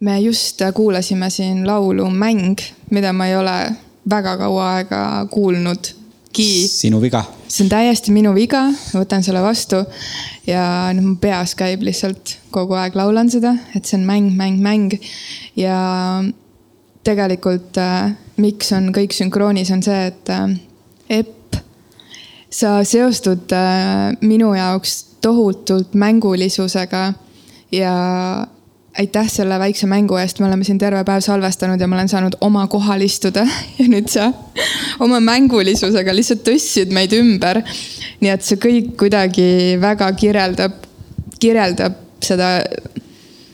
me just kuulasime siin laulu Mäng, mida ma ei ole väga kaua aega kuulnud. sinu viga. see on täiesti minu viga, võtan selle vastu ja nüüd mu peas käib lihtsalt kogu aeg laulan seda, et see on mäng, mäng, mäng. ja tegelikult äh, miks on kõik sünkroonis, on see, et äh, Epp, sa seostud äh, minu jaoks tohutult mängulisusega ja aitäh selle väikse mängu eest, me oleme siin terve päev salvestanud ja ma olen saanud oma kohal istuda. Ja nüüd sa oma mängulisusega lihtsalt tõstsid meid ümber. nii et see kõik kuidagi väga kirjeldab, kirjeldab seda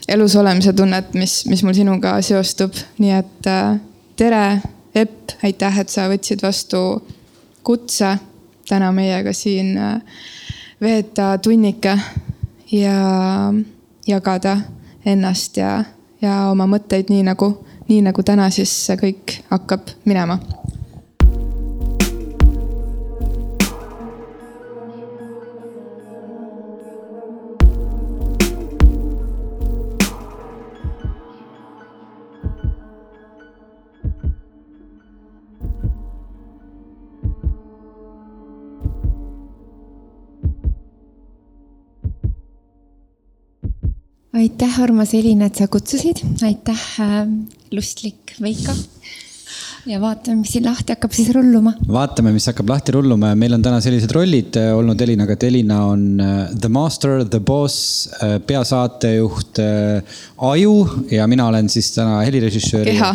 elus olemise tunnet, mis, mis mul sinuga seostub, nii et äh, tere, Epp, aitäh, et sa võtsid vastu kutse täna meiega siin äh, veeta tunnike ja jagada ennast ja, ja oma mõtteid nii nagu, nii nagu täna siis kõik hakkab minema aitäh, armas Elina, et sa kutsusid, aitäh äh,, lustlik Veiko. ja vaatame, mis siin lahti hakkab siis rulluma. vaatame, mis hakkab lahti rulluma ja meil on täna sellised rollid äh, olnud Elinaga, et Elina on äh, the master, the boss, äh, peasaatejuht, aju ja mina olen siis täna helirežissöör. keha.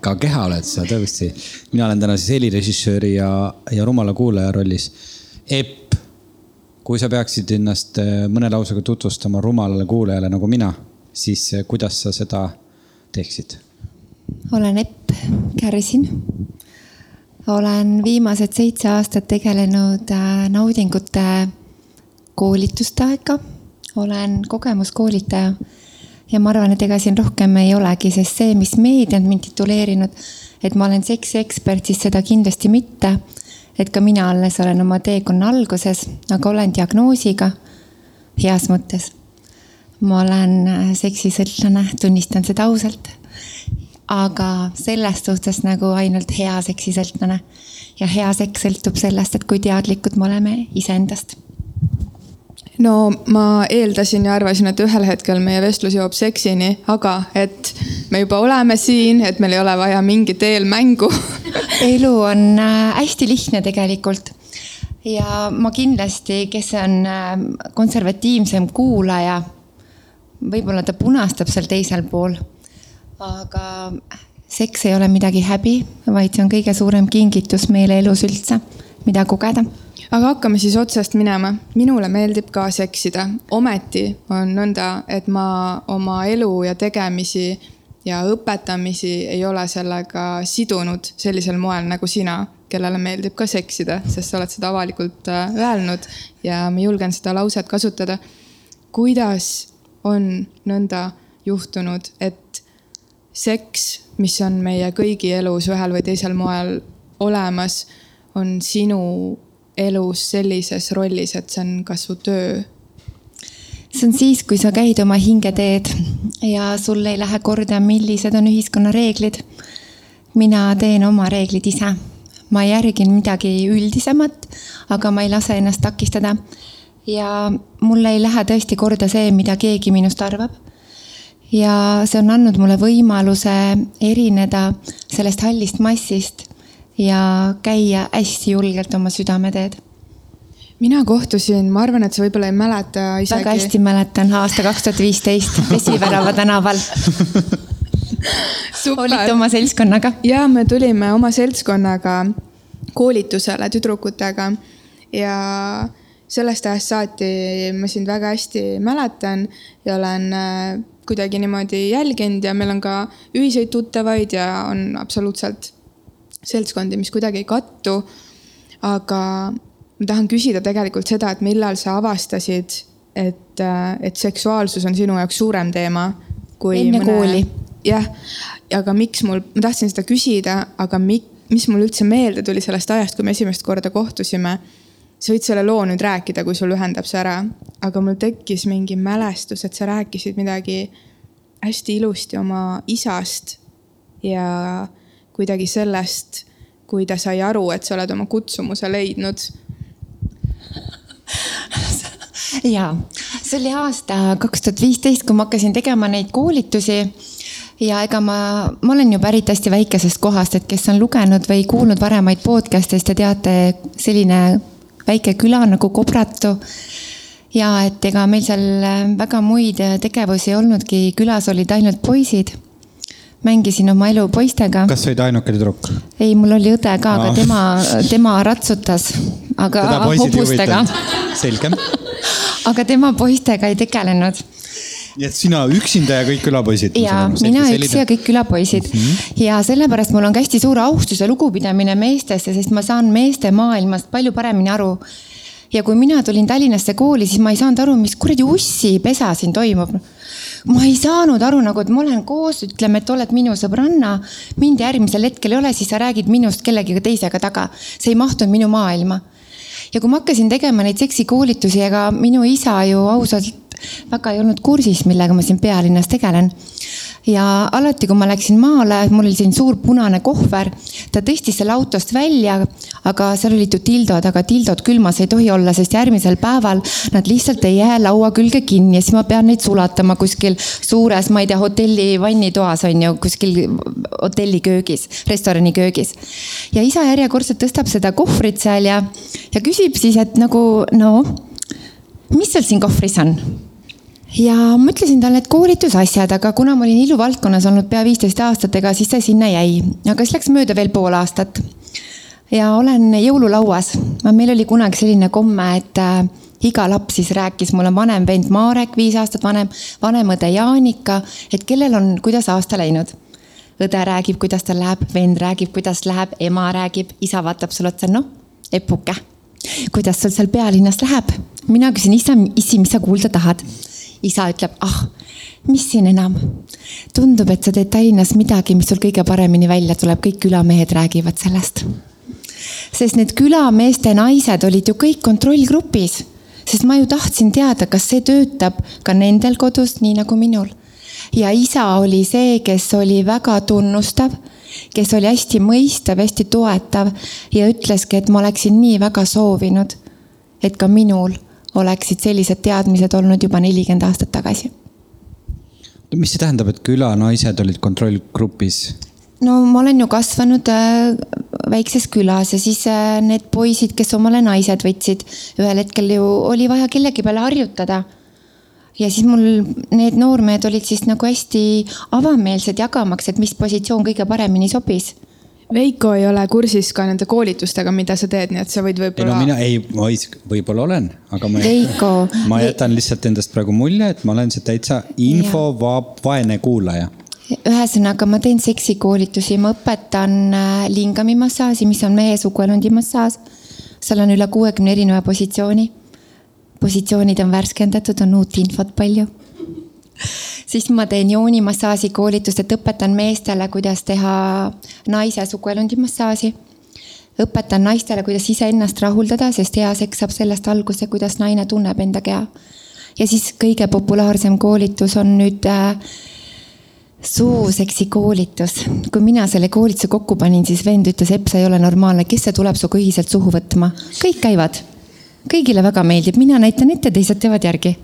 ka keha oled sa tõesti. mina olen täna siis helirežissööri ja, ja rumala kuulaja rollis. Epp kui sa peaksid ennast äh, mõne lausega tutvustama rumalale kuulajale nagu mina, siis äh, kuidas sa seda teeksid? olen Epp Kärsin. olen viimased seitse aastat tegelenud äh, naudingute koolitustega. olen kogemuskoolitaja ja ma arvan, et ega siin rohkem ei olegi, sest see, mis meedia on mind tituleerinud, et ma olen seksiekspert, siis seda kindlasti mitte et ka mina alles olen oma teekonna alguses, aga olen diagnoosiga heas mõttes. ma olen äh, seksisõltlane, tunnistan seda ausalt. aga selles suhtes nagu ainult hea seksisõltlane. ja hea seks sõltub sellest, et kui teadlikud me oleme iseendast no ma eeldasin ja arvasin, et ühel hetkel meie vestlus jõuab seksini, aga et me juba oleme siin, et meil ei ole vaja mingit eelmängu elu on äh, hästi lihtne tegelikult. ja ma kindlasti, kes on äh, konservatiivsem kuulaja, võib-olla ta punastab seal teisel pool. aga seks ei ole midagi häbi, vaid see on kõige suurem kingitus meile elus üldse, mida kogeda aga hakkame siis otsast minema. minule meeldib ka seksida, ometi on nõnda, et ma oma elu ja tegemisi ja õpetamisi ei ole sellega sidunud sellisel moel nagu sina, kellele meeldib ka seksida, sest sa oled seda avalikult äh, öelnud ja ma julgen seda lauset kasutada. kuidas on nõnda juhtunud, et seks, mis on meie kõigi elus ühel või teisel moel olemas, on sinu elus sellises rollis, et see on ka su töö? see on siis, kui sa käid oma hingeteed ja sul ei lähe korda, millised on ühiskonna reeglid. mina teen oma reeglid ise. ma järgin midagi üldisemat, aga ma ei lase ennast takistada. ja mul ei lähe tõesti korda see, mida keegi minust arvab. ja see on andnud mulle võimaluse erineda sellest hallist massist ja käia hästi julgelt oma südameteed mina kohtusin, ma arvan, et sa võib-olla ei mäleta isegi. väga hästi mäletan, aasta kaks tuhat viisteist Vesivärava tänaval olite oma seltskonnaga? ja me tulime oma seltskonnaga koolitusele tüdrukutega ja sellest ajast saati ma sind väga hästi mäletan ja olen äh, kuidagi niimoodi jälginud ja meil on ka ühiseid tuttavaid ja on absoluutselt seltskondi, mis kuidagi ei kattu. aga ma tahan küsida tegelikult seda, et millal sa avastasid, et, äh, et seksuaalsus on sinu jaoks suurem teema kui. enne mõne... kooli. jah, aga miks mul, ma tahtsin seda küsida, aga mi, mis mul üldse meelde tuli sellest ajast, kui me esimest korda kohtusime. sa võid selle loo nüüd rääkida, kui sul ühendab see ära, aga mul tekkis mingi mälestus, et sa rääkisid midagi hästi ilusti oma isast ja kuidagi sellest, kui ta sai aru, et sa oled oma kutsumuse leidnud. Ja see oli aasta kaks tuhat viisteist, kui ma hakkasin tegema neid koolitusi. Ja ega ma, ma olen ju pärit hästi väikesest kohast, et kes on lugenud või kuulnud varemaid podcast'e, siis te teate, selline väike küla nagu Kobratu. ja et ega meil seal väga muid tegevusi ei olnudki, külas olid ainult poisid mängisin oma elu poistega. kas sa olid ainuke tüdruk? ei, mul oli õde ka, aga tema, tema ratsutas, aga hobustega. selge aga tema poistega ei tegelenud nii et sina üksinda ja kõik külapoisid? ja mina üksi ja kõik külapoisid mm. -hmm. ja sellepärast mul on ka hästi suur austus ja lugupidamine meestesse, sest ma saan meeste maailmast palju paremini aru. ja kui mina tulin Tallinnasse kooli, siis ma ei saanud aru, mis kuradi ussipesa siin toimub ma ei saanud aru nagu, et ma olen koos, ütleme, et oled minu sõbranna. mind järgmisel hetkel ei ole, siis sa räägid minust kellegagi teisega taga. see ei mahtunud minu maailma ja kui ma hakkasin tegema neid seksikoolitusi, ega minu isa ju ausalt väga ei olnud kursis, millega ma siin pealinnas tegelen ja alati, kui ma läksin maale, mul oli siin suur punane kohver, ta tõstis selle autost välja, aga seal olid ju tildod, aga tildod külmas ei tohi olla, sest järgmisel päeval nad lihtsalt ei jää laua külge kinni ja siis ma pean neid sulatama kuskil suures, ma ei tea, hotelli vannitoas on ju, kuskil hotelli köögis, restorani köögis. ja isa järjekordselt tõstab seda kohvrit seal ja, ja küsib siis, et nagu no, mis seal siin kohvris on ja ma ütlesin talle, et koolitusasjad, aga kuna ma olin iluvaldkonnas olnud pea viisteist aastat, ega siis see sinna jäi. aga siis läks mööda veel pool aastat. ja olen jõululauas, meil oli kunagi selline komme, et äh, iga laps siis rääkis, mul on vanem vend Marek, viis aastat vanem, vanem õde Jaanika, et kellel on, kuidas aasta läinud. õde räägib, kuidas tal läheb, vend räägib, kuidas läheb, ema räägib, isa vaatab sulle otsa, noh, epuke. kuidas sul seal pealinnas läheb? mina küsin, isa, issi, mis sa kuulda tahad isa ütleb, ah, mis siin enam. tundub, et sa teed Tallinnas midagi, mis sul kõige paremini välja tuleb, kõik külamehed räägivad sellest. sest need külameeste naised olid ju kõik kontrollgrupis, sest ma ju tahtsin teada, kas see töötab ka nendel kodus, nii nagu minul. ja isa oli see, kes oli väga tunnustav kes oli hästi mõistav, hästi toetav ja ütleski, et ma oleksin nii väga soovinud, et ka minul oleksid sellised teadmised olnud juba nelikümmend aastat tagasi. mis see tähendab, et külanaised olid kontrollgrupis? no ma olen ju kasvanud äh, väikses külas ja siis äh, need poisid, kes omale naised võtsid, ühel hetkel ju oli vaja kellegi peale harjutada. ja siis mul need noormehed olid siis nagu hästi avameelsed jagamaks, et mis positsioon kõige paremini sobis Veiko ei ole kursis ka nende koolitustega, mida sa teed, nii et sa võid võib-olla. ei no mina ei, ma võib-olla olen, aga ma, Veiko, ma jätan lihtsalt endast praegu mulje, et ma olen see täitsa infovaene kuulaja. ühesõnaga, ma teen seksikoolitusi, ma õpetan äh, lingamimassaaži, mis on mehe suguelundi massaaž. seal on üle kuuekümne erineva positsiooni. positsioonid on värskendatud, on uut infot palju siis ma teen joonimassaaži koolitust, et õpetan meestele, kuidas teha naise suguelundi massaaži. õpetan naistele, kuidas iseennast rahuldada, sest hea seks saab sellest alguse, kuidas naine tunneb enda keha. ja siis kõige populaarsem koolitus on nüüd äh, suuseksi koolitus. kui mina selle koolituse kokku panin, siis vend ütles, Epp, sa ei ole normaalne, kes see tuleb sinuga ühiselt suhu võtma? kõik käivad. kõigile väga meeldib, mina näitan ette, teised teevad järgi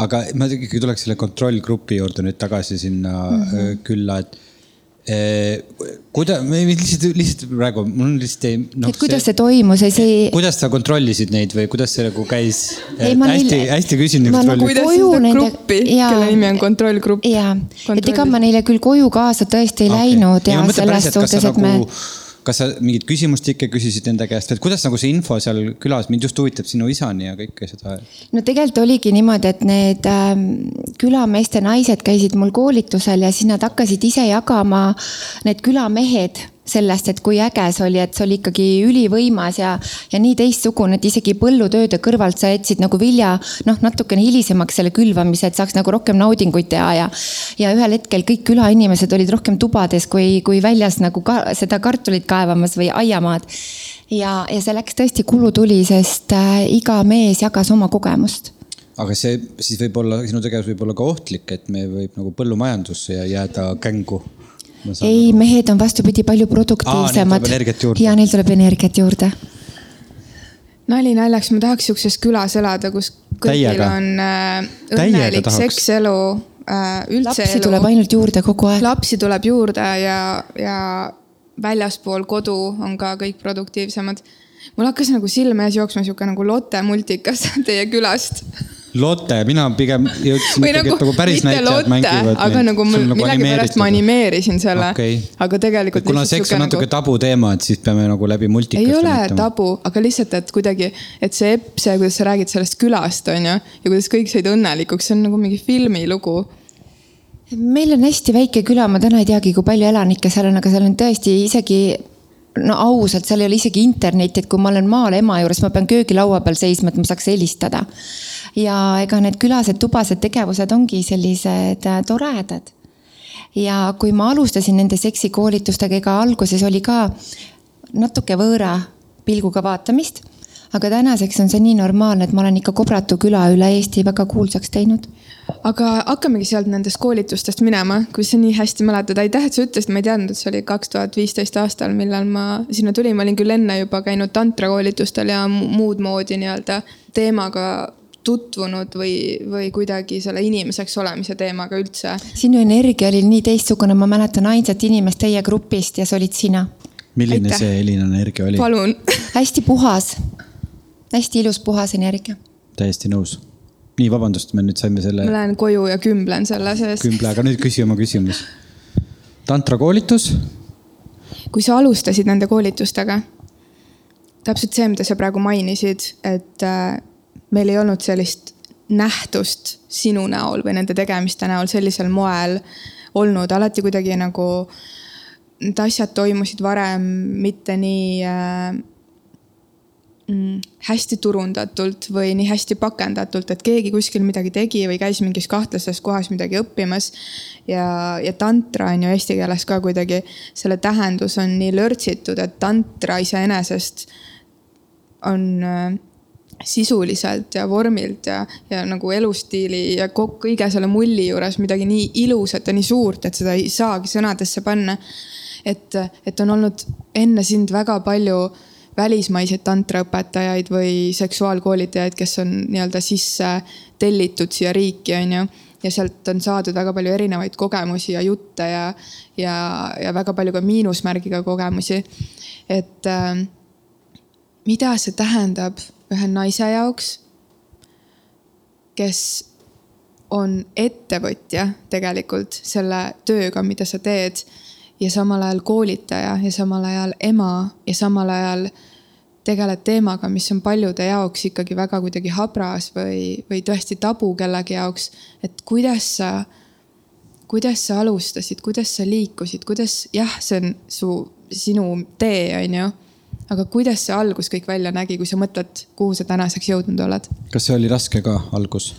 aga ma ikkagi tuleks selle kontrollgrupi juurde nüüd tagasi sinna mm -hmm. külla, et eh, kuida-, lihtsalt, lihtsalt praegu mul on lihtsalt ei no,. et kuidas see, see toimus, ei see. kuidas sa kontrollisid neid või kuidas see nagu käis? hästi hästi küsin. Nagu kuidas seda gruppi, kelle nimi on kontrollgrupp. ja, et ega ma neile küll koju kaasa tõesti ei okay. läinud ja, ja selles suhtes, et me nagu kas sa mingeid küsimustikke küsisid enda käest või kuidas nagu see info seal külas, mind just huvitab sinu isani ja kõike seda? no tegelikult oligi niimoodi, et need äh, külameeste naised käisid mul koolitusel ja siis nad hakkasid ise jagama, need külamehed sellest, et kui äge see oli, et see oli ikkagi ülivõimas ja, ja nii teistsugune, et isegi põllutööde kõrvalt sa jätsid nagu vilja noh, natukene hilisemaks selle külvamise, et saaks nagu rohkem naudinguid teha ja. ja ühel hetkel kõik külainimesed olid rohkem tubades kui, kui väljas nagu ka, seda kartulit kaevamas või aiamaad. ja, ja see läks tõesti kulutuli, sest äh, iga mees jagas oma kogemust aga see siis võib olla, sinu tegevus võib olla ka ohtlik, et me võib nagu põllumajandusse jääda kängu. Ei, mehed on vastupidi palju produktiivsemad. ja neil tuleb energiat juurde. nali naljaks, ma tahaks sihukeses külas elada, kus kõigil Täiega. on äh, õnnelik sekselu äh,, üldse lapsi elu. tuleb ainult juurde kogu aeg. lapsi tuleb juurde ja, ja väljaspool kodu on ka kõik produktiivsemad mul hakkas nagu silme ees jooksma sihuke nagu Lotte multikas teie külast Lotte, mina pigem jõudsin ikkagi nagu,, et nagu päris näitlejad mängivad. aga neid. nagu mul nagu millegipärast ma animeerisin selle okay., aga tegelikult. kuna seks on natuke nagu... tabuteema, et siis peame nagu läbi multikast. ei ole näitama. tabu, aga lihtsalt, et kuidagi, et see epp, see, kuidas sa räägid sellest külast, on ju, ja kuidas kõik said õnnelikuks, see on nagu mingi filmilugu meil on hästi väike küla, ma täna ei teagi, kui palju elanikke seal on, aga seal on tõesti isegi no ausalt, seal ei ole isegi internetti, et kui ma olen maal ema juures, ma pean köögilaua peal seisma, et ma saaks helistada. Ja ega need külased, tubased tegevused ongi sellised äh, toredad. ja kui ma alustasin nende seksikoolitustega, ega alguses oli ka natuke võõra pilguga vaatamist. aga tänaseks on see nii normaalne, et ma olen ikka Kobratu küla üle Eesti väga kuulsaks teinud aga hakkamegi sealt nendest koolitustest minema, kui sa nii hästi mäletad, aitäh, et sa ütlesid, ma ei teadnud, et see oli kaks tuhat viisteist aastal, millal ma sinna tulin, ma olin küll enne juba käinud tantrakoolitustel ja muud moodi nii-öelda teemaga tutvunud või, või kuidagi selle inimeseks olemise teemaga üldse. sinu energia oli nii teistsugune, ma mäletan ainsat inimest teie grupist ja see olid sina. milline Aitäh. see Elina energia oli? palun hästi puhas, hästi ilus puhas energia. täiesti nõus nii, vabandust, me nüüd saime selle. ma lähen koju ja kümblen selle sees. kümble, aga nüüd küsi oma küsimus. tantrakoolitus. kui sa alustasid nende koolitustega, täpselt see, mida sa praegu mainisid, et äh, meil ei olnud sellist nähtust sinu näol või nende tegemiste näol sellisel moel olnud, alati kuidagi nagu need asjad toimusid varem mitte nii äh, mm, hästi turundatult või nii hästi pakendatult, et keegi kuskil midagi tegi või käis mingis kahtlases kohas midagi õppimas. ja, ja tantra on ju eesti keeles ka kuidagi, selle tähendus on nii lörtsitud, et tantra iseenesest on äh, sisuliselt ja vormilt ja, ja nagu elustiili ja kõige selle mulli juures midagi nii ilusat ja nii suurt, et seda ei saagi sõnadesse panna. et, et on olnud enne sind väga palju välismaiseid tantraõpetajaid või seksuaalkoolitajaid, kes on nii-öelda sisse tellitud siia riiki, on ju. ja sealt on saadud väga palju erinevaid kogemusi ja jutte ja, ja, ja väga palju ka miinusmärgiga kogemusi. et äh, mida see tähendab ühe naise jaoks, kes on ettevõtja tegelikult selle tööga, mida sa teed ja samal ajal koolitaja ja samal ajal ema ja samal ajal tegeled teemaga, mis on paljude jaoks ikkagi väga kuidagi habras või, või tõesti tabu kellegi jaoks. et kuidas sa, kuidas sa alustasid, kuidas sa liikusid, kuidas jah, see on su, sinu tee, on ju. Aga kuidas see algus kõik välja nägi, kui sa mõtled, kuhu sa tänaseks jõudnud oled? kas see oli raske ka algus?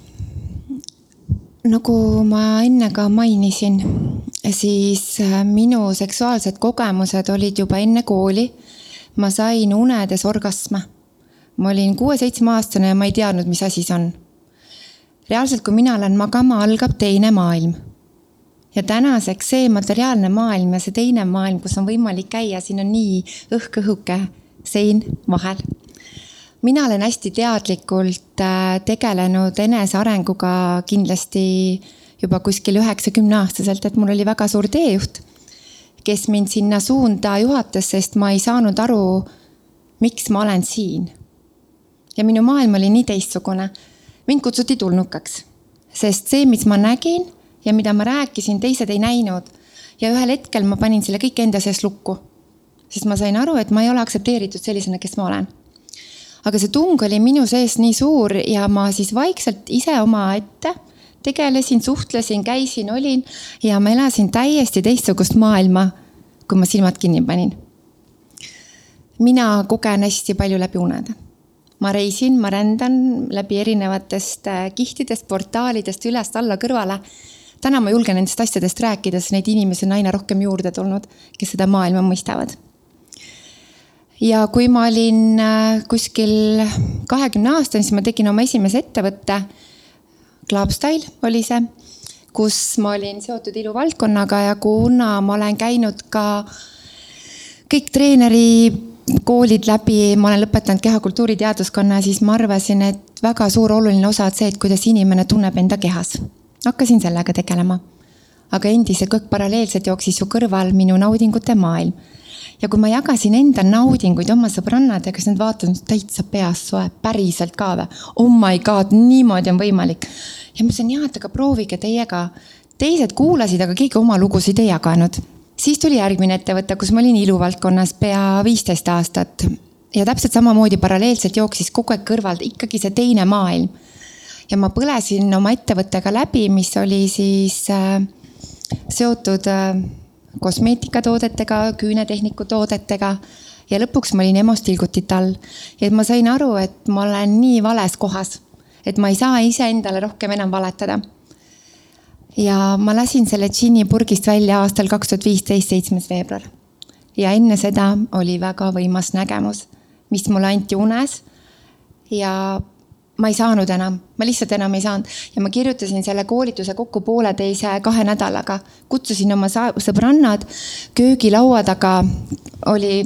nagu ma enne ka mainisin, siis äh, minu seksuaalsed kogemused olid juba enne kooli. ma sain unedes orgasme. ma olin kuue-seitsmeaastane ja ma ei teadnud, mis asi see on. reaalselt, kui mina lähen magama, algab teine maailm. Ja tänaseks see materiaalne maailm ja see teine maailm, kus on võimalik käia, siin on nii õhk-õhuke sein vahel mina olen hästi teadlikult äh, tegelenud enesearenguga kindlasti juba kuskil üheksakümne aastaselt, et mul oli väga suur teejuht, kes mind sinna suunda juhatas, sest ma ei saanud aru, miks ma olen siin. ja minu maailm oli nii teistsugune. mind kutsuti tulnukaks, sest see, mis ma nägin ja mida ma rääkisin, teised ei näinud. ja ühel hetkel ma panin selle kõik enda sees lukku. sest ma sain aru, et ma ei ole aktsepteeritud sellisena, kes ma olen aga see tung oli minu sees nii suur ja ma siis vaikselt ise omaette tegelesin, suhtlesin, käisin, olin ja ma elasin täiesti teistsugust maailma, kui ma silmad kinni panin. mina kogen hästi palju läbi unede. ma reisin, ma rändan läbi erinevatest äh, kihtidest, portaalidest üles-alla kõrvale. Täna ma julgen nendest asjadest rääkida, sest neid inimesi on aina rohkem juurde tulnud, kes seda maailma mõistavad ja kui ma olin äh, kuskil kahekümne aastane, siis ma tegin oma esimese ettevõtte, Clubstyle oli see, kus ma olin seotud iluvaldkonnaga ja kuna ma olen käinud ka kõik treeneri koolid läbi, ma olen lõpetanud kehakultuuri teaduskonna, siis ma arvasin, et väga suur oluline osa on see, et kuidas inimene tunneb enda kehas. Hakkasin sellega tegelema. aga endiselt kõik paralleelselt jooksis ju kõrval minu naudingute maailm. ja kui ma jagasin enda naudinguid oma sõbrannadega, siis nad vaatasid täitsa peast soe, päriselt ka või? Oh my god, niimoodi on võimalik. ja ma ütlesin, jah, et aga proovige teie ka. teised kuulasid, aga keegi oma lugusid ei jaganud siis tuli järgmine ettevõte, kus ma olin iluvaldkonnas pea viisteist aastat ja täpselt samamoodi paralleelselt jooksis kogu aeg kõrval ikkagi see teine maailm. Ja ma põlesin oma ettevõttega läbi, mis oli siis äh, seotud äh, kosmeetikatoodetega, küünetehniku toodetega ja lõpuks ma olin emostilgutit all. ja ma sain aru, et ma olen nii vales kohas, et ma ei saa iseendale rohkem enam valetada ja ma lasin selle džinni purgist välja aastal kaks tuhat viisteist, seitsmes veebruar. ja enne seda oli väga võimas nägemus, mis mulle anti unes. ja ma ei saanud enam, ma lihtsalt enam ei saanud ja ma kirjutasin selle koolituse kokku pooleteise, kahe nädalaga. kutsusin oma sõbrannad, köögilaua taga oli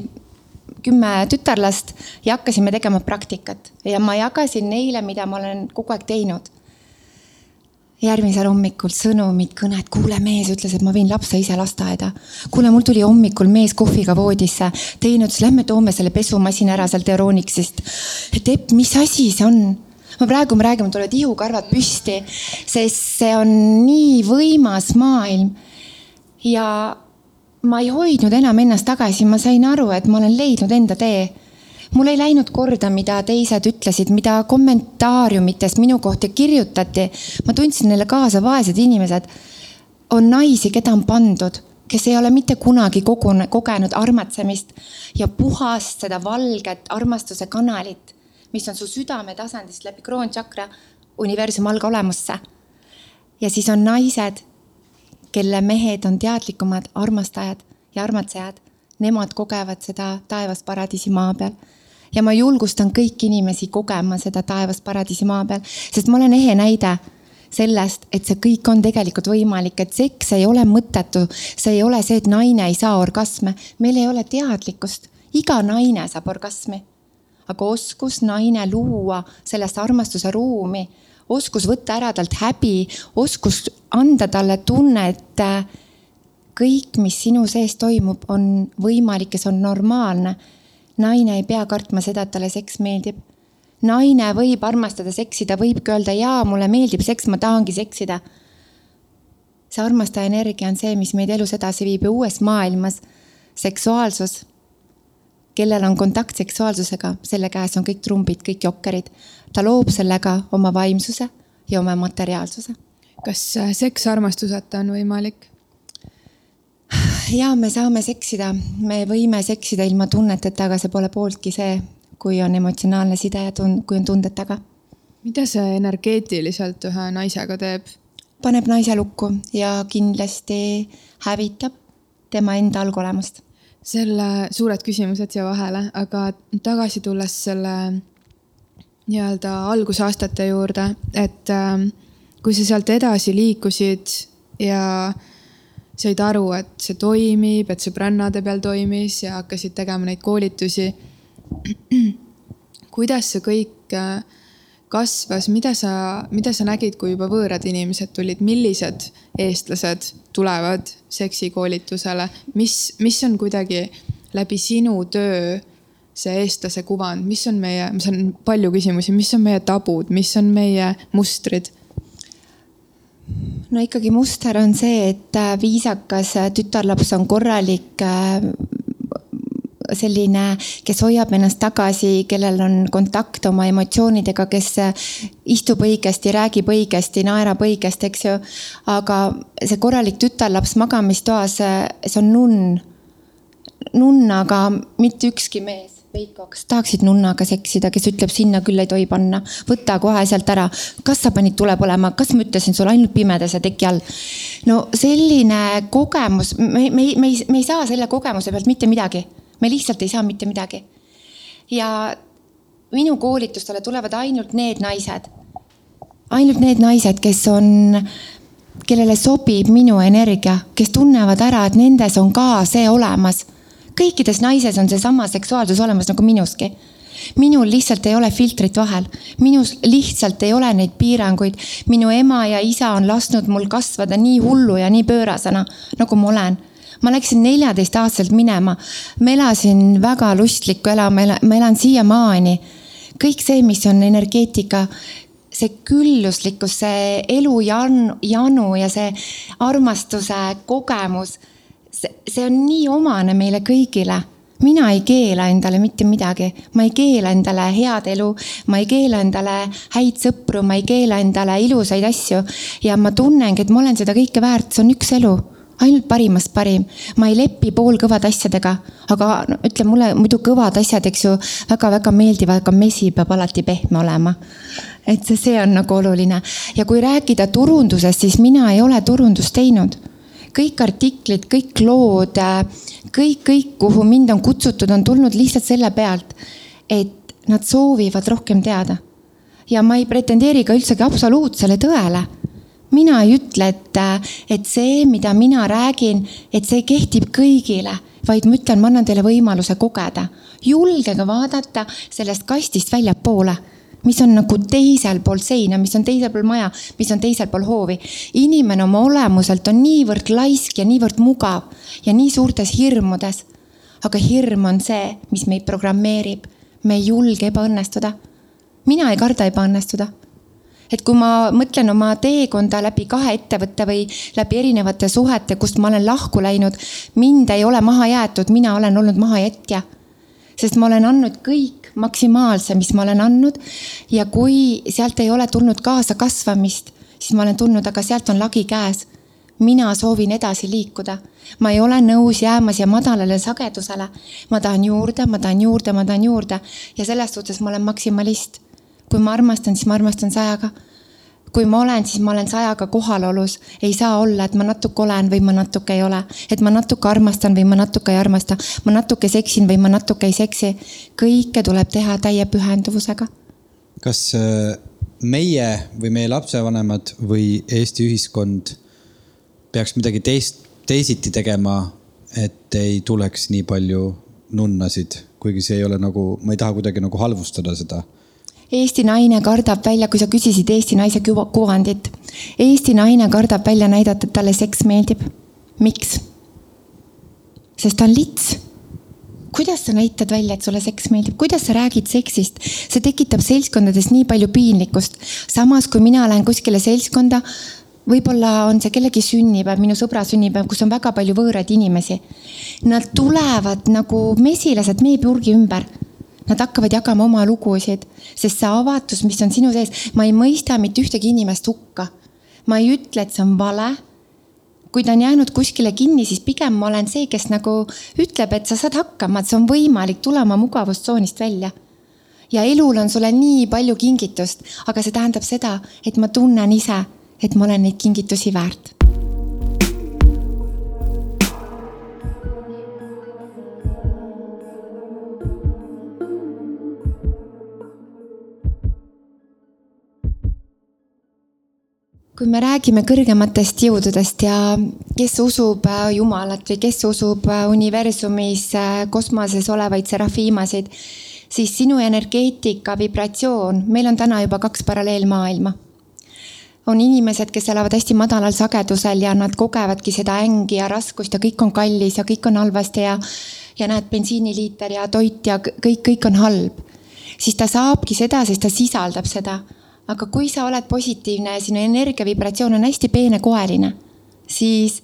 kümme tütarlast ja hakkasime tegema praktikat ja ma jagasin neile, mida ma olen kogu aeg teinud järgmisel hommikul sõnumid, kõned, kuule, mees ütles, et ma viin lapse ise lasteaeda. kuule, mul tuli hommikul mees kohviga voodisse, teine ütles, lähme toome selle pesumasina ära sealt Euronixist. et Epp, mis asi see on? Ma praegu, me räägime, tulevad ihukarvad püsti, sest see on nii võimas maailm. ja ma ei hoidnud enam ennast tagasi, ma sain aru, et ma olen leidnud enda tee mul ei läinud korda, mida teised ütlesid, mida kommentaariumites minu kohta kirjutati. ma tundsin neile kaasa, vaesed inimesed. on naisi, keda on pandud, kes ei ole mitte kunagi kogune, kogenud armatsemist ja puhast seda valget armastuse kanalit, mis on su südametasandist läbi kroontšakra universumi algolemusse. ja siis on naised, kelle mehed on teadlikumad armastajad ja armatsejad nemad kogevad seda taevast paradiisi maa peal ja ma julgustan kõiki inimesi kogema seda taevast paradiisi maa peal, sest ma olen ehe näide sellest, et see kõik on tegelikult võimalik, et seks ei ole mõttetu. see ei ole see, et naine ei saa orgasme, meil ei ole teadlikkust, iga naine saab orgasmi. Aga oskus naine luua sellest armastuse ruumi, oskus võtta ära talt häbi, oskus anda talle tunne, et äh, kõik, mis sinu sees toimub, on võimalik ja see on normaalne naine ei pea kartma seda, et talle seks meeldib. naine võib armastada seksi, ta võibki öelda, jaa, mulle meeldib seks, ma tahangi seksida. see armastaja energia on see, mis meid elus edasi viib ja uues maailmas seksuaalsus, kellel on kontakt seksuaalsusega, selle käes on kõik trumbid, kõik jokkerid. ta loob sellega oma vaimsuse ja oma materiaalsuse. kas äh, seks armastuseta on võimalik? ja me saame seksida, me võime seksida ilma tunneteta, aga see pole pooltki see, kui on emotsionaalne side ja tund-, kui on tunded taga. mida see energeetiliselt ühe naisega teeb? paneb naise lukku ja kindlasti hävitab tema enda algolemust. Selle, suured küsimused siia vahele, aga tagasi tulles selle nii-öelda algusaastate juurde, et äh, kui sa sealt edasi liikusid ja said aru, et see toimib, et sõbrannade peal toimis ja hakkasid tegema neid koolitusi. kuidas see kõik äh, kasvas, mida sa, mida sa nägid, kui juba võõrad inimesed tulid, millised eestlased tulevad seksikoolitusele, mis, mis on kuidagi läbi sinu töö see eestlase kuvand, mis on meie, mis on palju küsimusi, mis on meie tabud, mis on meie mustrid? No ikkagi muster on see, et äh, viisakas äh, tütarlaps on korralik äh, selline, kes hoiab ennast tagasi, kellel on kontakt oma emotsioonidega, kes istub õigesti, räägib õigesti, naerab õigesti, eks ju. aga see korralik tütarlaps magamistoas, see on nunn. nunn, aga mitte ükski mees Veiko, kas tahaksid nunnaga seksida, kes ütleb, sinna küll ei tohi panna, võta kohe sealt ära. kas sa panid tule põlema, kas ma ütlesin sulle ainult pimedas ja teki all? no selline kogemus, me, me, me ei, me ei saa selle kogemuse pealt mitte midagi. Me lihtsalt ei saa mitte midagi. ja minu koolitustele tulevad ainult need naised, ainult need naised, kes on, kellele sobib minu energia, kes tunnevad ära, et nendes on ka see olemas. kõikides naises on seesama seksuaalsus olemas nagu minuski minul lihtsalt ei ole filtrit vahel, minus lihtsalt ei ole neid piiranguid. minu ema ja isa on lasknud mul kasvada nii hullu ja nii pöörasena, nagu ma olen ma läksin neljateistaastaselt minema, ma elasin väga lustlikku ela, ma elan siiamaani. kõik see, mis on energeetika, see külluslikkus, see elu janu, janu ja see armastuse kogemus. see, see on nii omane meile kõigile mina ei keela endale mitte midagi, ma ei keela endale head elu, ma ei keela endale häid sõpru, ma ei keela endale ilusaid asju. ja ma tunnengi, et ma olen seda kõike väärt, see on üks elu ainult parimast parim. ma ei lepi poolkõvade asjadega, aga no, ütle mulle muidu kõvad asjad, eks ju, väga-väga meeldivad, aga mesi peab alati pehme olema. et see, see on nagu oluline ja kui rääkida turundusest, siis mina ei ole turundust teinud. kõik artiklid, kõik lood, kõik, kõik, kuhu mind on kutsutud, on tulnud lihtsalt selle pealt, et nad soovivad rohkem teada. ja ma ei pretendeeri ka üldsegi absoluutsele tõele mina ei ütle, et, et see, mida mina räägin, et see kehtib kõigile, vaid ma ütlen, ma annan teile võimaluse kogeda. julgege vaadata sellest kastist väljapoole, mis on nagu teisel pool seina, mis on teisel pool maja, mis on teisel pool hoovi. inimene oma olemuselt on niivõrd laisk ja niivõrd mugav ja nii suurtes hirmudes. aga hirm on see, mis meid programmeerib. me ei julge ebaõnnestuda. mina ei karda ebaõnnestuda et kui ma mõtlen oma teekonda läbi kahe ettevõtte või läbi erinevate suhete, kust ma olen lahku läinud, mind ei ole maha jäetud, mina olen olnud mahajätja. sest ma olen andnud kõik maksimaalse, mis ma olen andnud ja kui sealt ei ole tulnud kaasa kasvamist, siis ma olen tundnud, aga sealt on lagi käes mina soovin edasi liikuda. ma ei ole nõus jääma siia madalale sagedusele. ma tahan juurde, ma tahan juurde, ma tahan juurde ja selles suhtes ma olen maksimalist kui ma armastan, siis ma armastan sajaga. kui ma olen, siis ma olen sajaga kohalolus. ei saa olla, et ma natuke olen või ma natuke ei ole. et ma natuke armastan või ma natuke ei armasta. ma natuke seksin või ma natuke ei seksi. kõike tuleb teha täie pühenduvusega. kas äh, meie või meie lapsevanemad või Eesti ühiskond peaks midagi teist, teisiti tegema, et ei tuleks nii palju nunnasid, kuigi see ei ole nagu, ma ei taha kuidagi nagu halvustada seda Eesti naine kardab välja, kui sa küsisid Eesti naise kuvandit. Eesti naine kardab välja näidata, et talle seks meeldib. miks? sest ta on lits. kuidas sa näitad välja, et sulle seks meeldib, kuidas sa räägid seksist? see tekitab seltskondades nii palju piinlikkust. samas, kui mina lähen kuskile seltskonda, võib-olla on see kellegi sünnipäev, minu sõbra sünnipäev, kus on väga palju võõraid inimesi. Nad tulevad nagu mesilased meepurgi ümber Nad hakkavad jagama oma lugusid, sest see avatus, mis on sinu sees, ma ei mõista mitte ühtegi inimest hukka. ma ei ütle, et see on vale. kui ta on jäänud kuskile kinni, siis pigem ma olen see, kes nagu ütleb, et sa saad hakkama, et see on võimalik, tule oma mugavustsoonist välja. ja elul on sulle nii palju kingitust, aga see tähendab seda, et ma tunnen ise, et ma olen neid kingitusi väärt kui me räägime kõrgematest jõududest ja kes usub äh, Jumalat või kes usub äh, universumis äh, kosmoses olevaid serafiimasid, siis sinu energeetika, vibratsioon, meil on täna juba kaks paralleelmaailma. on inimesed, kes elavad hästi madalal sagedusel ja nad kogevadki seda ängi ja raskust ja kõik on kallis ja kõik on halvasti ja, ja näed, bensiiniliiter ja toit ja kõik, kõik on halb. siis ta saabki seda, sest ta sisaldab seda aga kui sa oled positiivne ja sinu energiavibratsioon on hästi peenekoeline, siis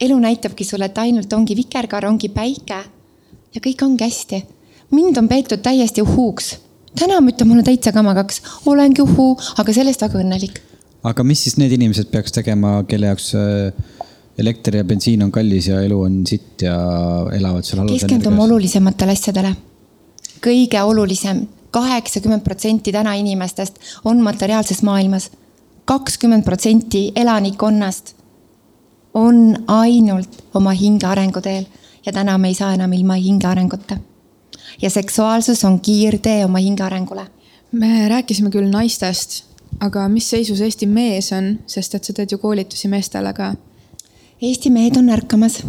elu näitabki sulle, et ainult ongi vikerkaar, ongi päike ja kõik ongi hästi. mind on peetud täiesti uhuuks. täna ma ütlen, mul on täitsa kamakaks, olengi uhuu, aga sellest väga õnnelik. aga mis siis need inimesed peaks tegema, kelle jaoks äh, elekter ja bensiin on kallis ja elu on sitt ja elavad seal halvas keskendume olulisematele asjadele. kõige olulisem kaheksakümmend protsenti täna inimestest on materiaalses maailmas. kakskümmend protsenti elanikkonnast on ainult oma hinge arenguteel ja täna me ei saa enam ilma hinge arenguta. ja seksuaalsus on kiirtee oma hinge arengule. me rääkisime küll naistest, aga mis seisus Eesti mees on, sest et sa teed ju koolitusi meestele ka? Eesti mehed on ärkamas.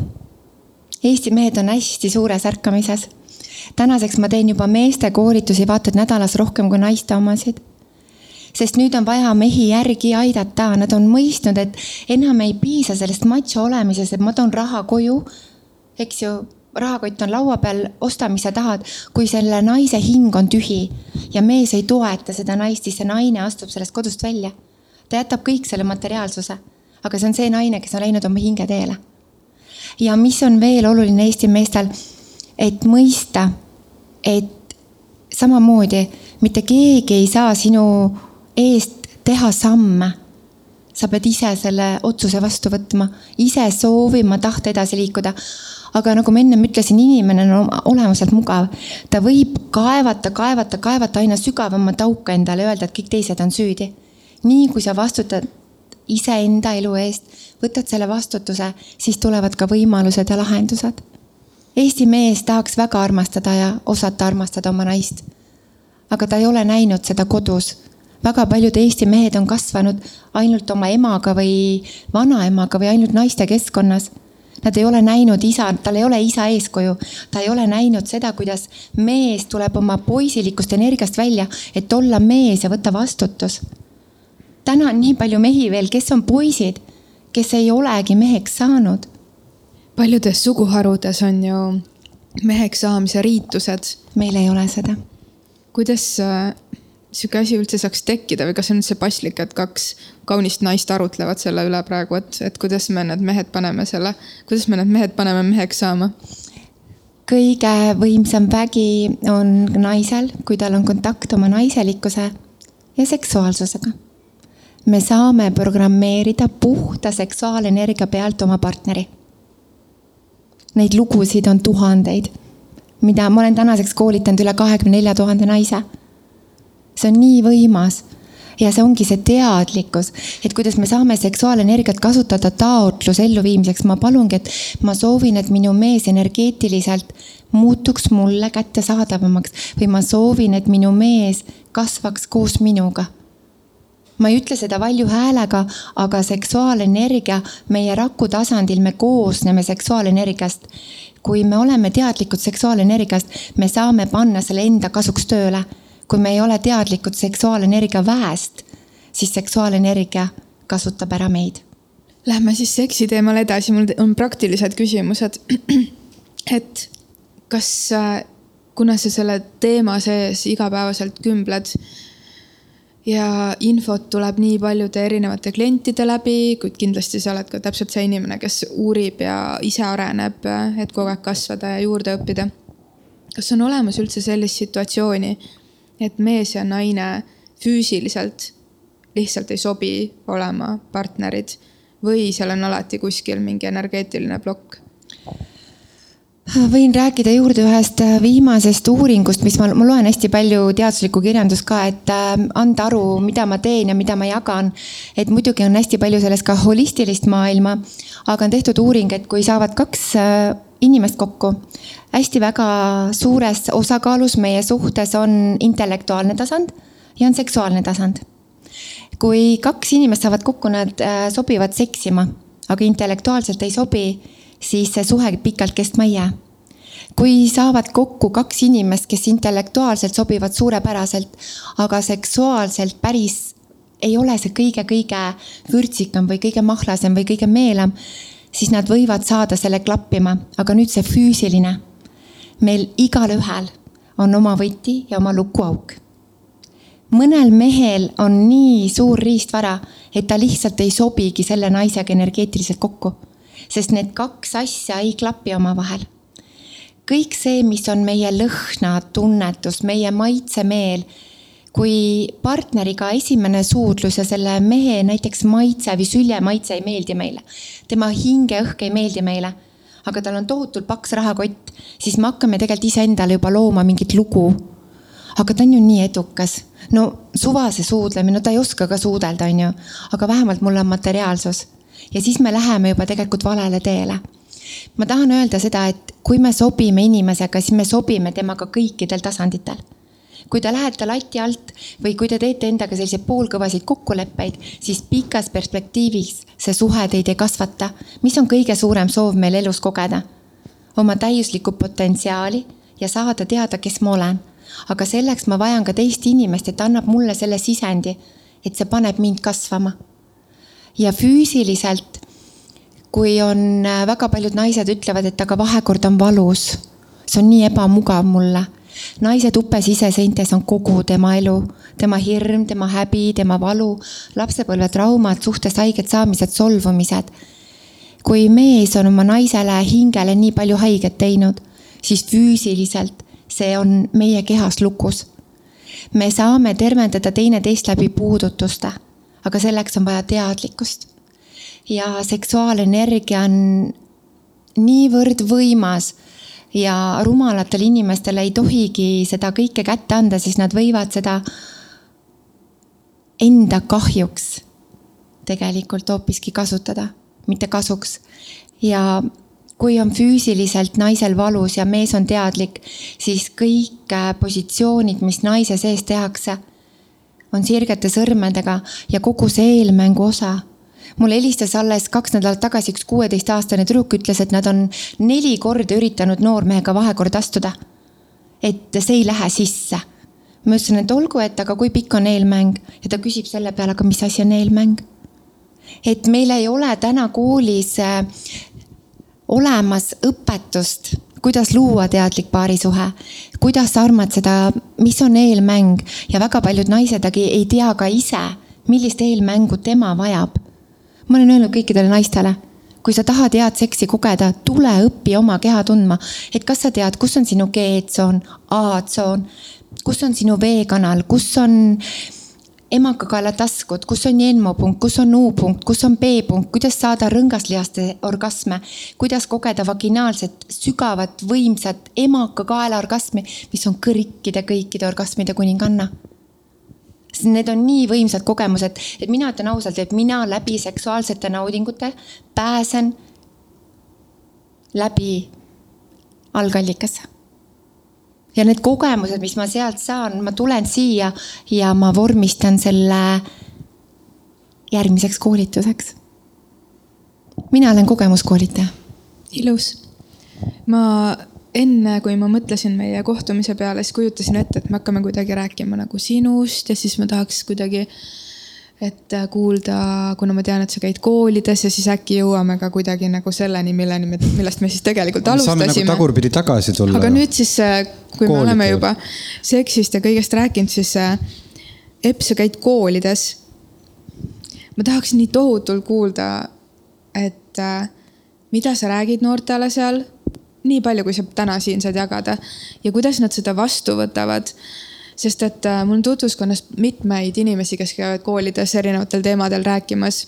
Eesti mehed on hästi suures ärkamises. Tänaseks ma teen juba meeste koolitusi vaata et nädalas rohkem kui naiste omasid sest nüüd on vaja mehi järgi aidata, nad on mõistnud, et enam ei piisa sellest macho olemisest, et ma toon raha koju, eks ju, rahakott on laua peal, osta, mis sa tahad. kui selle naise hing on tühi ja mees ei toeta seda naist, siis see naine astub sellest kodust välja. ta jätab kõik selle materiaalsuse, aga see on see naine, kes on läinud oma hinge teele. ja mis on veel oluline Eesti meestel, et mõista, et samamoodi mitte keegi ei saa sinu eest teha samme sa pead ise selle otsuse vastu võtma, ise soovima, tahta edasi liikuda aga nagu ma ennem ütlesin, inimene on olemuselt mugav. ta võib kaevata, kaevata, kaevata aina sügavamat auka endale, öelda, et kõik teised on süüdi. nii kui sa vastutad iseenda elu eest, võtad selle vastutuse, siis tulevad ka võimalused ja lahendused. Eesti mees tahaks väga armastada ja osata armastada oma naist. aga ta ei ole näinud seda kodus väga paljud Eesti mehed on kasvanud ainult oma emaga või vanaemaga või ainult naiste keskkonnas Nad ei ole näinud isa, tal ei ole isa eeskuju, ta ei ole näinud seda, kuidas mees tuleb oma poisilikust energiast välja, et olla mees ja võtta vastutus. täna on nii palju mehi veel, kes on poisid, kes ei olegi meheks saanud. Paljudes suguharudes on ju meheks saamise riitused. meil ei ole seda. kuidas sihuke asi üldse saaks tekkida või kas on üldse paslik, et kaks kaunist naist arutlevad selle üle praegu, et, et kuidas me need mehed paneme selle, kuidas me need mehed paneme meheks saama? kõige võimsam vägi on naisel, kui tal on kontakt oma naiselikkuse ja seksuaalsusega. me saame programmeerida puhta seksuaalenergia pealt oma partneri. Neid lugusid on tuhandeid, mida ma olen tänaseks koolitanud üle kahekümne nelja tuhande naise see on nii võimas ja see ongi see teadlikkus, et kuidas me saame seksuaalenergiat kasutada taotluse elluviimiseks. ma palungi, et ma soovin, et minu mees energeetiliselt muutuks mulle kättesaadavamaks või ma soovin, et minu mees kasvaks koos minuga. Ma ei ütle seda valju häälega, aga seksuaalenergia meie raku tasandil, me koosneme seksuaalenergiast. kui me oleme teadlikud seksuaalenergiast, me saame panna selle enda kasuks tööle kui me ei ole teadlikud seksuaalenergia väest, siis seksuaalenergia kasutab ära meid. Lähme siis seksi teemal edasi, mul on praktilised küsimused. et kas, äh, kuna sa selle teema sees igapäevaselt kümbled ja infot tuleb nii paljude erinevate klientide läbi, kuid kindlasti sa oled ka täpselt see inimene, kes uurib ja ise areneb, et kogu aeg kasvada ja juurde õppida. kas on olemas üldse sellist situatsiooni, et mees ja naine füüsiliselt lihtsalt ei sobi olema partnerid või seal on alati kuskil mingi energeetiline plokk? Võin rääkida juurde ühest äh, viimasest uuringust, mis ma, ma loen hästi palju teaduslikku kirjandust ka, et äh, anda aru, mida ma teen ja mida ma jagan. et muidugi on hästi palju selles ka holistilist maailma, aga on tehtud uuring, et kui saavad kaks äh, inimest kokku. hästi väga suures osakaalus meie suhtes on intellektuaalne tasand ja on seksuaalne tasand. kui kaks inimest saavad kokku, nad sobivad seksima, aga intellektuaalselt ei sobi, siis see suhe pikalt kestma ei jää kui saavad kokku kaks inimest, kes intellektuaalselt sobivad suurepäraselt, aga seksuaalselt päris ei ole see kõige-kõige vürtsikam või kõige mahlasem või kõige meelam, siis nad võivad saada selle klappima, aga nüüd see füüsiline. meil igalühel on oma võti ja oma lukuauk. mõnel mehel on nii suur riistvara, et ta lihtsalt ei sobigi selle naisega energeetiliselt kokku, sest need kaks asja ei klapi omavahel. kõik see, mis on meie lõhnatunnetus, meie maitsemeel kui partneriga esimene suudlus ja selle mehe näiteks maitse või sülje maitse ei meeldi meile, tema hingeõhk ei meeldi meile, aga tal on tohutult paks rahakott, siis me hakkame tegelikult iseendale juba looma mingit lugu. aga ta on ju nii edukas, no suvase suudlemine, no ta ei oska ka suudelda, on ju, aga vähemalt mul on materiaalsus ja siis me läheme juba tegelikult valele teele ma tahan öelda seda, et kui me sobime inimesega, siis me sobime temaga kõikidel tasanditel kui te lähete lati alt või kui te teete endaga selliseid poolkõvasid kokkuleppeid, siis pikas perspektiivis see suhe teid ei kasvata. mis on kõige suurem soov meil elus kogeda? oma täiuslikku potentsiaali ja saada teada, kes ma olen. aga selleks ma vajan ka teist inimest, et annab mulle selle sisendi, et see paneb mind kasvama. Ja füüsiliselt, kui on väga paljud naised ütlevad, et aga vahekord on valus, see on nii ebamugav mulle naise tupe siseseintes on kogu tema elu, tema hirm, tema häbi, tema valu, lapsepõlvetraumad, suhtes haiget saamised, solvumised. kui mees on oma naisele hingele nii palju haiget teinud, siis füüsiliselt see on meie kehas lukus. me saame tervendada teineteist läbi puudutuste, aga selleks on vaja teadlikkust. ja seksuaalenergia on niivõrd võimas ja rumalatele inimestele ei tohigi seda kõike kätte anda, siis nad võivad seda enda kahjuks tegelikult hoopiski kasutada, mitte kasuks. ja kui on füüsiliselt naisel valus ja mees on teadlik, siis kõik äh, positsioonid, mis naise sees tehakse, on sirgete sõrmedega ja kogu see eelmängu osa mulle helistas alles kaks nädalat tagasi üks kuueteistaastane tüdruk, ütles, et nad on neli korda üritanud noormehega vahekorda astuda. et see ei lähe sisse. ma ütlesin, et olgu, et aga kui pikk on eelmäng ja ta küsib selle peale, aga mis asi on eelmäng? et meil ei ole täna koolis äh, olemas õpetust, kuidas luua teadlik paarisuhe, kuidas armatseda, mis on eelmäng? Ja väga paljud naised ei tea ka ise, millist eelmängu tema vajab. Ma olen öelnud kõikidele naistele, kui sa tahad head seksi kogeda, tule õpi oma keha tundma. et kas sa tead, kus on sinu G-tsoon, A-tsoon, kus on sinu veekanal, kus on emakakaela taskud, kus on jenmopunkt, kus on U-punkt, kus on B-punkt, kuidas saada rõngaslihaste orgasme, kuidas kogeda vaginaalset, sügavat, võimsat emakakaela orgasmi, mis on kõikide, kõikide orgasmide kuninganna sest need on nii võimsad kogemused, et mina ütlen ausalt, et mina läbi seksuaalsete naudingute pääsen läbi algallikasse. Ja need kogemused, mis ma sealt saan, ma tulen siia ja ma vormistan selle järgmiseks koolituseks. mina olen kogemuskoolitaja. ilus. ma enne, kui ma mõtlesin meie kohtumise peale, siis kujutasin ette, et me hakkame kuidagi rääkima nagu sinust ja siis ma tahaks kuidagi, et kuulda, kuna ma tean, et sa käid koolides ja siis äkki jõuame ka kuidagi nagu selleni, milleni me, millest me siis tegelikult alustasime. saame nagu tagurpidi tagasi tulla. aga nüüd siis, kui Koolid me oleme juba seksist ja kõigest rääkinud, siis Epp, sa käid koolides. ma tahaks nii tohutult kuulda, et mida sa räägid noortele seal nii palju, kui sa täna siin saad jagada ja kuidas nad seda vastu võtavad. Sest et äh, mul on tutvuskonnas mitmeid inimesi, kes käivad koolides erinevatel teemadel rääkimas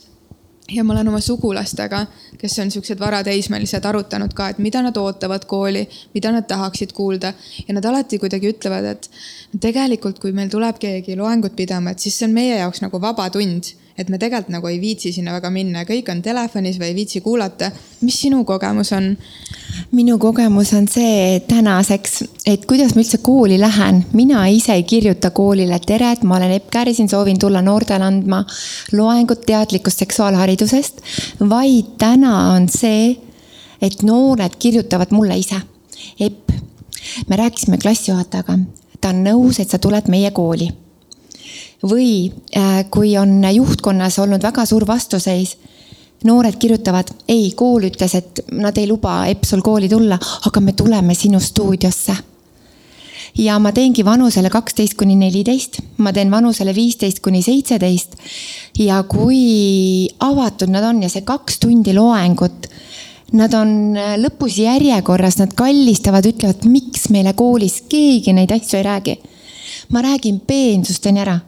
ja ma olen oma sugulastega, kes on siuksed varateismelised, arutanud ka, et mida nad ootavad kooli, mida nad tahaksid kuulda. ja nad alati kuidagi ütlevad, et tegelikult, kui meil tuleb keegi loengut pidama, et siis see on meie jaoks nagu vaba tund et me tegelikult nagu ei viitsi sinna väga minna ja kõik on telefonis või ei viitsi kuulata. mis sinu kogemus on? minu kogemus on see tänaseks, et kuidas ma üldse kooli lähen, mina ise ei kirjuta koolile, tere, et ma olen Epp Kärisin, soovin tulla noortele andma loengut teadlikust seksuaalharidusest. vaid täna on see, et noored kirjutavad mulle ise. Epp, me rääkisime klassijuhatajaga, ta on nõus, et sa tuled meie kooli või äh, kui on juhtkonnas olnud väga suur vastuseis noored kirjutavad, ei, kool ütles, et nad ei luba Epsol kooli tulla, aga me tuleme sinu stuudiosse. ja ma teengi vanusele kaksteist kuni neliteist, ma teen vanusele viisteist kuni seitseteist. ja kui avatud nad on ja see kaks tundi loengut, nad on lõpus järjekorras, nad kallistavad, ütlevad, miks meile koolis keegi neid asju ei räägi. ma räägin peensusteni ära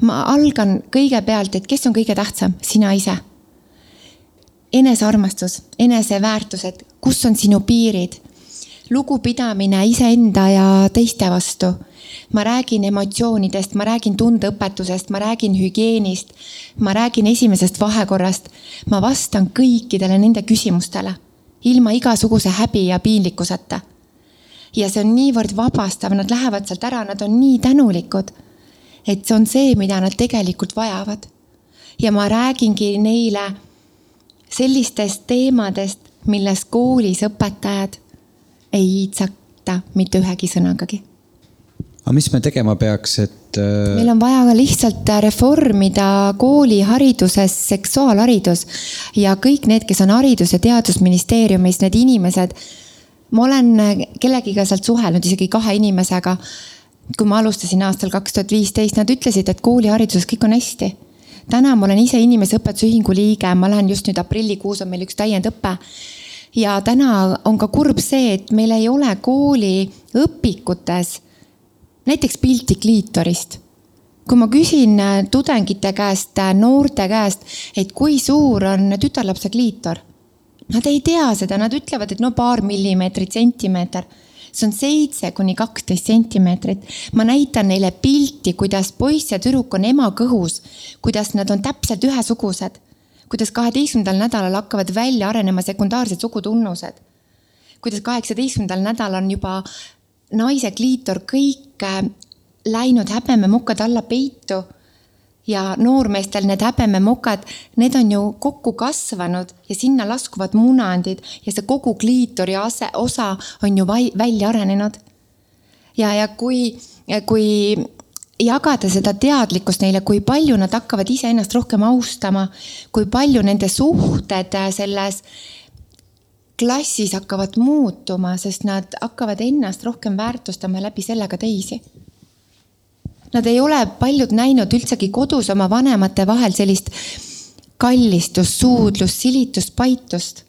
ma algan kõigepealt, et kes on kõige tähtsam, sina ise. enesearmastus, eneseväärtused, kus on sinu piirid? lugupidamine iseenda ja teiste vastu. ma räägin emotsioonidest, ma räägin tundeõpetusest, ma räägin hügieenist, ma räägin esimesest vahekorrast. ma vastan kõikidele nende küsimustele ilma igasuguse häbi ja piinlikkuseta ja see on niivõrd vabastav, nad lähevad sealt ära, nad on nii tänulikud. Et see on see, mida nad tegelikult vajavad. ja ma räägingi neile sellistest teemadest, milles koolis õpetajad ei iitsata mitte ühegi sõnagagi. aga mis me tegema peaks, et? Äh, meil on vaja ka lihtsalt reformida koolihariduses seksuaalharidus ja kõik need, kes on Haridus- ja Teadusministeeriumis, need inimesed ma olen kellegiga sealt suhelnud, isegi kahe inimesega. Kui ma alustasin aastal kaks tuhat viisteist, nad ütlesid, et koolihariduses kõik on hästi. täna ma olen ise inimeseõpetuse ühingu liige, ma lähen just nüüd aprillikuus on meil üks täiendõpe. ja täna on ka kurb see, et meil ei ole kooli õpikutes näiteks pilti kliitorist kui ma küsin äh, tudengite käest, äh, noorte käest, et kui suur on tütarlapse kliitor Nad ei tea seda, nad ütlevad, et no paar millimeetrit, sentimeeter. See on seitse kuni kaksteist sentimeetrit. ma näitan neile pilti, kuidas poiss ja tüdruk on ema kõhus, kuidas nad on täpselt ühesugused, kuidas kaheteistkümnendal nädalal hakkavad välja arenema sekundaarsed sugutunnused. kuidas kaheksateistkümnendal nädalal on juba naise kliitor kõik äh, läinud häbememukkad alla peitu ja noormeestel need häbememokad, need on ju kokku kasvanud ja sinna laskuvad munandid ja see kogu kliitori ase, osa on ju vai, välja arenenud. ja, ja kui, kui jagada seda teadlikkust neile, kui palju nad hakkavad iseennast rohkem austama, kui palju nende suhted selles klassis hakkavad muutuma, sest nad hakkavad ennast rohkem väärtustama läbi selle ka teisi Nad ei ole paljud näinud üldsegi kodus oma vanemate vahel sellist kallistust, suudlust, silitust, paitust.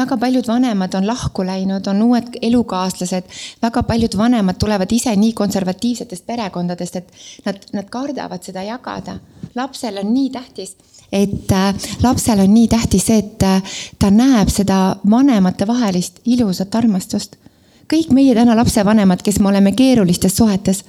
väga paljud vanemad on lahku läinud, on uued elukaaslased, väga paljud vanemad tulevad ise nii konservatiivsetest perekondadest, et nad, nad kardavad seda jagada. lapsel on nii tähtis et äh, lapsel on nii tähtis see, et äh, ta näeb seda vanematevahelist ilusat armastust. kõik meie täna lapsevanemad, kes me oleme keerulistes suhetes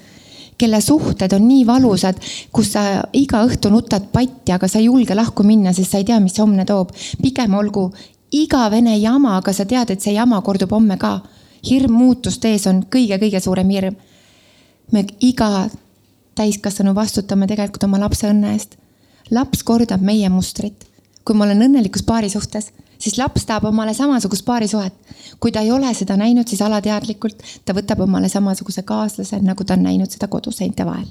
kelle suhted on nii valusad, kus sa iga õhtu nutad patti, aga sa ei julge lahku minna, sest sa ei tea, mis homne toob. pigem olgu igavene jama, aga sa tead, et see jama kordub homme ka. hirm muutuste ees on kõige-kõige suurem hirm. me iga täiskasvanu vastutame tegelikult oma lapse õnne eest. laps kordab meie mustrit. kui ma olen õnnelikus paari suhtes siis laps tahab omale samasugust paarisuhet. kui ta ei ole seda näinud, siis alateadlikult ta võtab omale samasuguse kaaslase, nagu ta on näinud seda koduseinte vahel.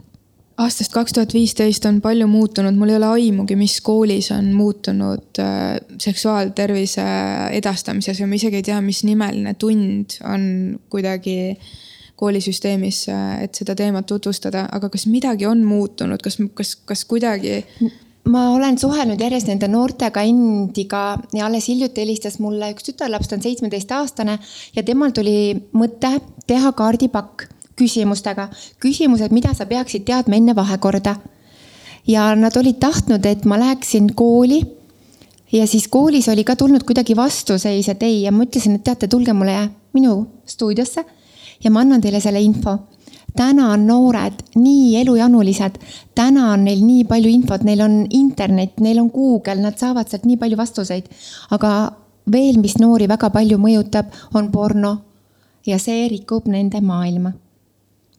Aastast kaks tuhat viisteist on palju muutunud, mul ei ole aimugi, mis koolis on muutunud äh, seksuaaltervise edastamises ja ma isegi ei tea, mis nimeline tund on kuidagi koolisüsteemis, äh, et seda teemat tutvustada, aga kas midagi on muutunud, kas, kas, kas kuidagi ma olen suhelnud järjest nende noortega endiga ja alles hiljuti helistas mulle üks tütarlaps, ta on seitsmeteistaastane ja temal tuli mõte teha kaardipakk küsimustega, küsimused, mida sa peaksid teadma enne vahekorda. ja nad olid tahtnud, et ma läheksin kooli. ja siis koolis oli ka tulnud kuidagi vastuseis, et ei ja ma ütlesin, et teate, tulge mulle minu stuudiosse ja ma annan teile selle info täna on noored nii elujanulised, täna on neil nii palju infot, neil on internet, neil on Google, nad saavad sealt nii palju vastuseid. aga veel, mis noori väga palju mõjutab, on porno ja see rikub nende maailma.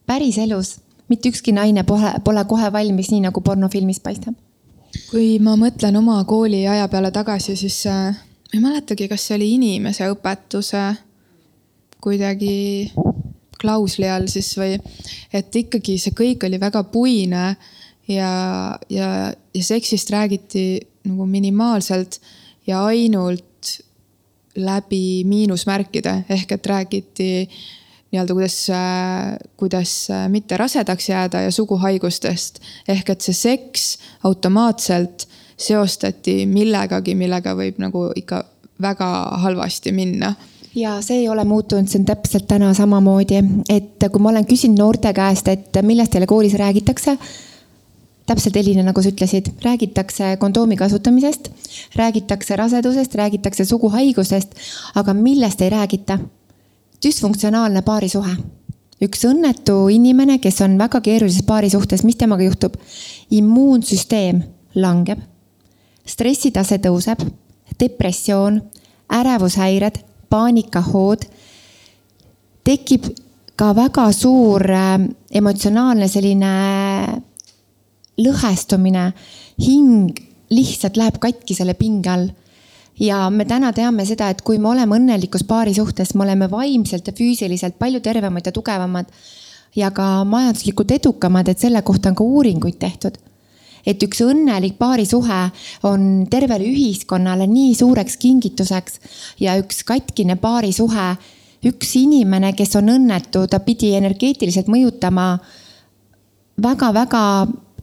päriselus mitte ükski naine pole, pole kohe valmis, nii nagu pornofilmis paistab. kui ma mõtlen oma kooliaja peale tagasi, siis äh, ma ei mäletagi, kas see oli inimeseõpetuse kuidagi klausli all siis või, et ikkagi see kõik oli väga puine ja, ja, ja seksist räägiti nagu minimaalselt ja ainult läbi miinusmärkide ehk et räägiti nii-öelda, kuidas, kuidas mitte rasedaks jääda ja suguhaigustest. ehk et see seks automaatselt seostati millegagi, millega võib nagu ikka väga halvasti minna ja see ei ole muutunud, see on täpselt täna samamoodi, et kui ma olen küsinud noorte käest, et millest teile koolis räägitakse. täpselt Elina, nagu sa ütlesid, räägitakse kondoomi kasutamisest, räägitakse rasedusest, räägitakse suguhaigusest, aga millest ei räägita? düsfunktsionaalne paarisuhe. üks õnnetu inimene, kes on väga keerulises paarisuhtes, mis temaga juhtub? immuunsüsteem langeb, stressitase tõuseb, depressioon, ärevushäired paanikahood. tekib ka väga suur äh, emotsionaalne selline lõhestumine. hing lihtsalt läheb katki selle pinge all ja me täna teame seda, et kui me oleme õnnelikus paari suhtes, me oleme vaimselt ja füüsiliselt palju tervemad ja tugevamad ja ka majanduslikult edukamad, et selle kohta on ka uuringuid tehtud. Et üks õnnelik paarisuhe on tervele ühiskonnale nii suureks kingituseks ja üks katkine paarisuhe, üks inimene, kes on õnnetu, ta pidi energeetiliselt mõjutama väga-väga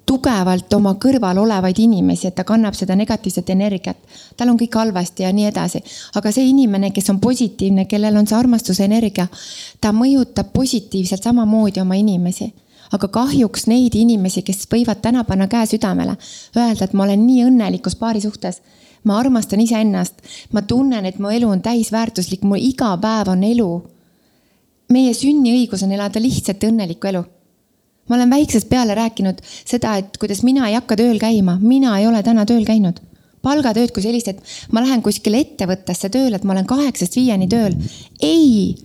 tugevalt oma kõrval olevaid inimesi, et ta kannab seda negatiivset energiat. tal on kõik halvasti ja nii edasi. aga see inimene, kes on positiivne, kellel on see armastuse energia, ta mõjutab positiivselt samamoodi oma inimesi aga kahjuks neid inimesi, kes võivad täna panna käe südamele, öelda, et ma olen nii õnnelikus paari suhtes. ma armastan iseennast, ma tunnen, et mu elu on täisväärtuslik, mu iga päev on elu. meie sünniõigus on elada lihtsalt õnnelikku elu ma olen väiksest peale rääkinud seda, et kuidas mina ei hakka tööl käima, mina ei ole täna tööl käinud. palgatööd kui sellist, et ma lähen kuskile ettevõttesse tööle, et ma olen kaheksast viieni tööl. ei,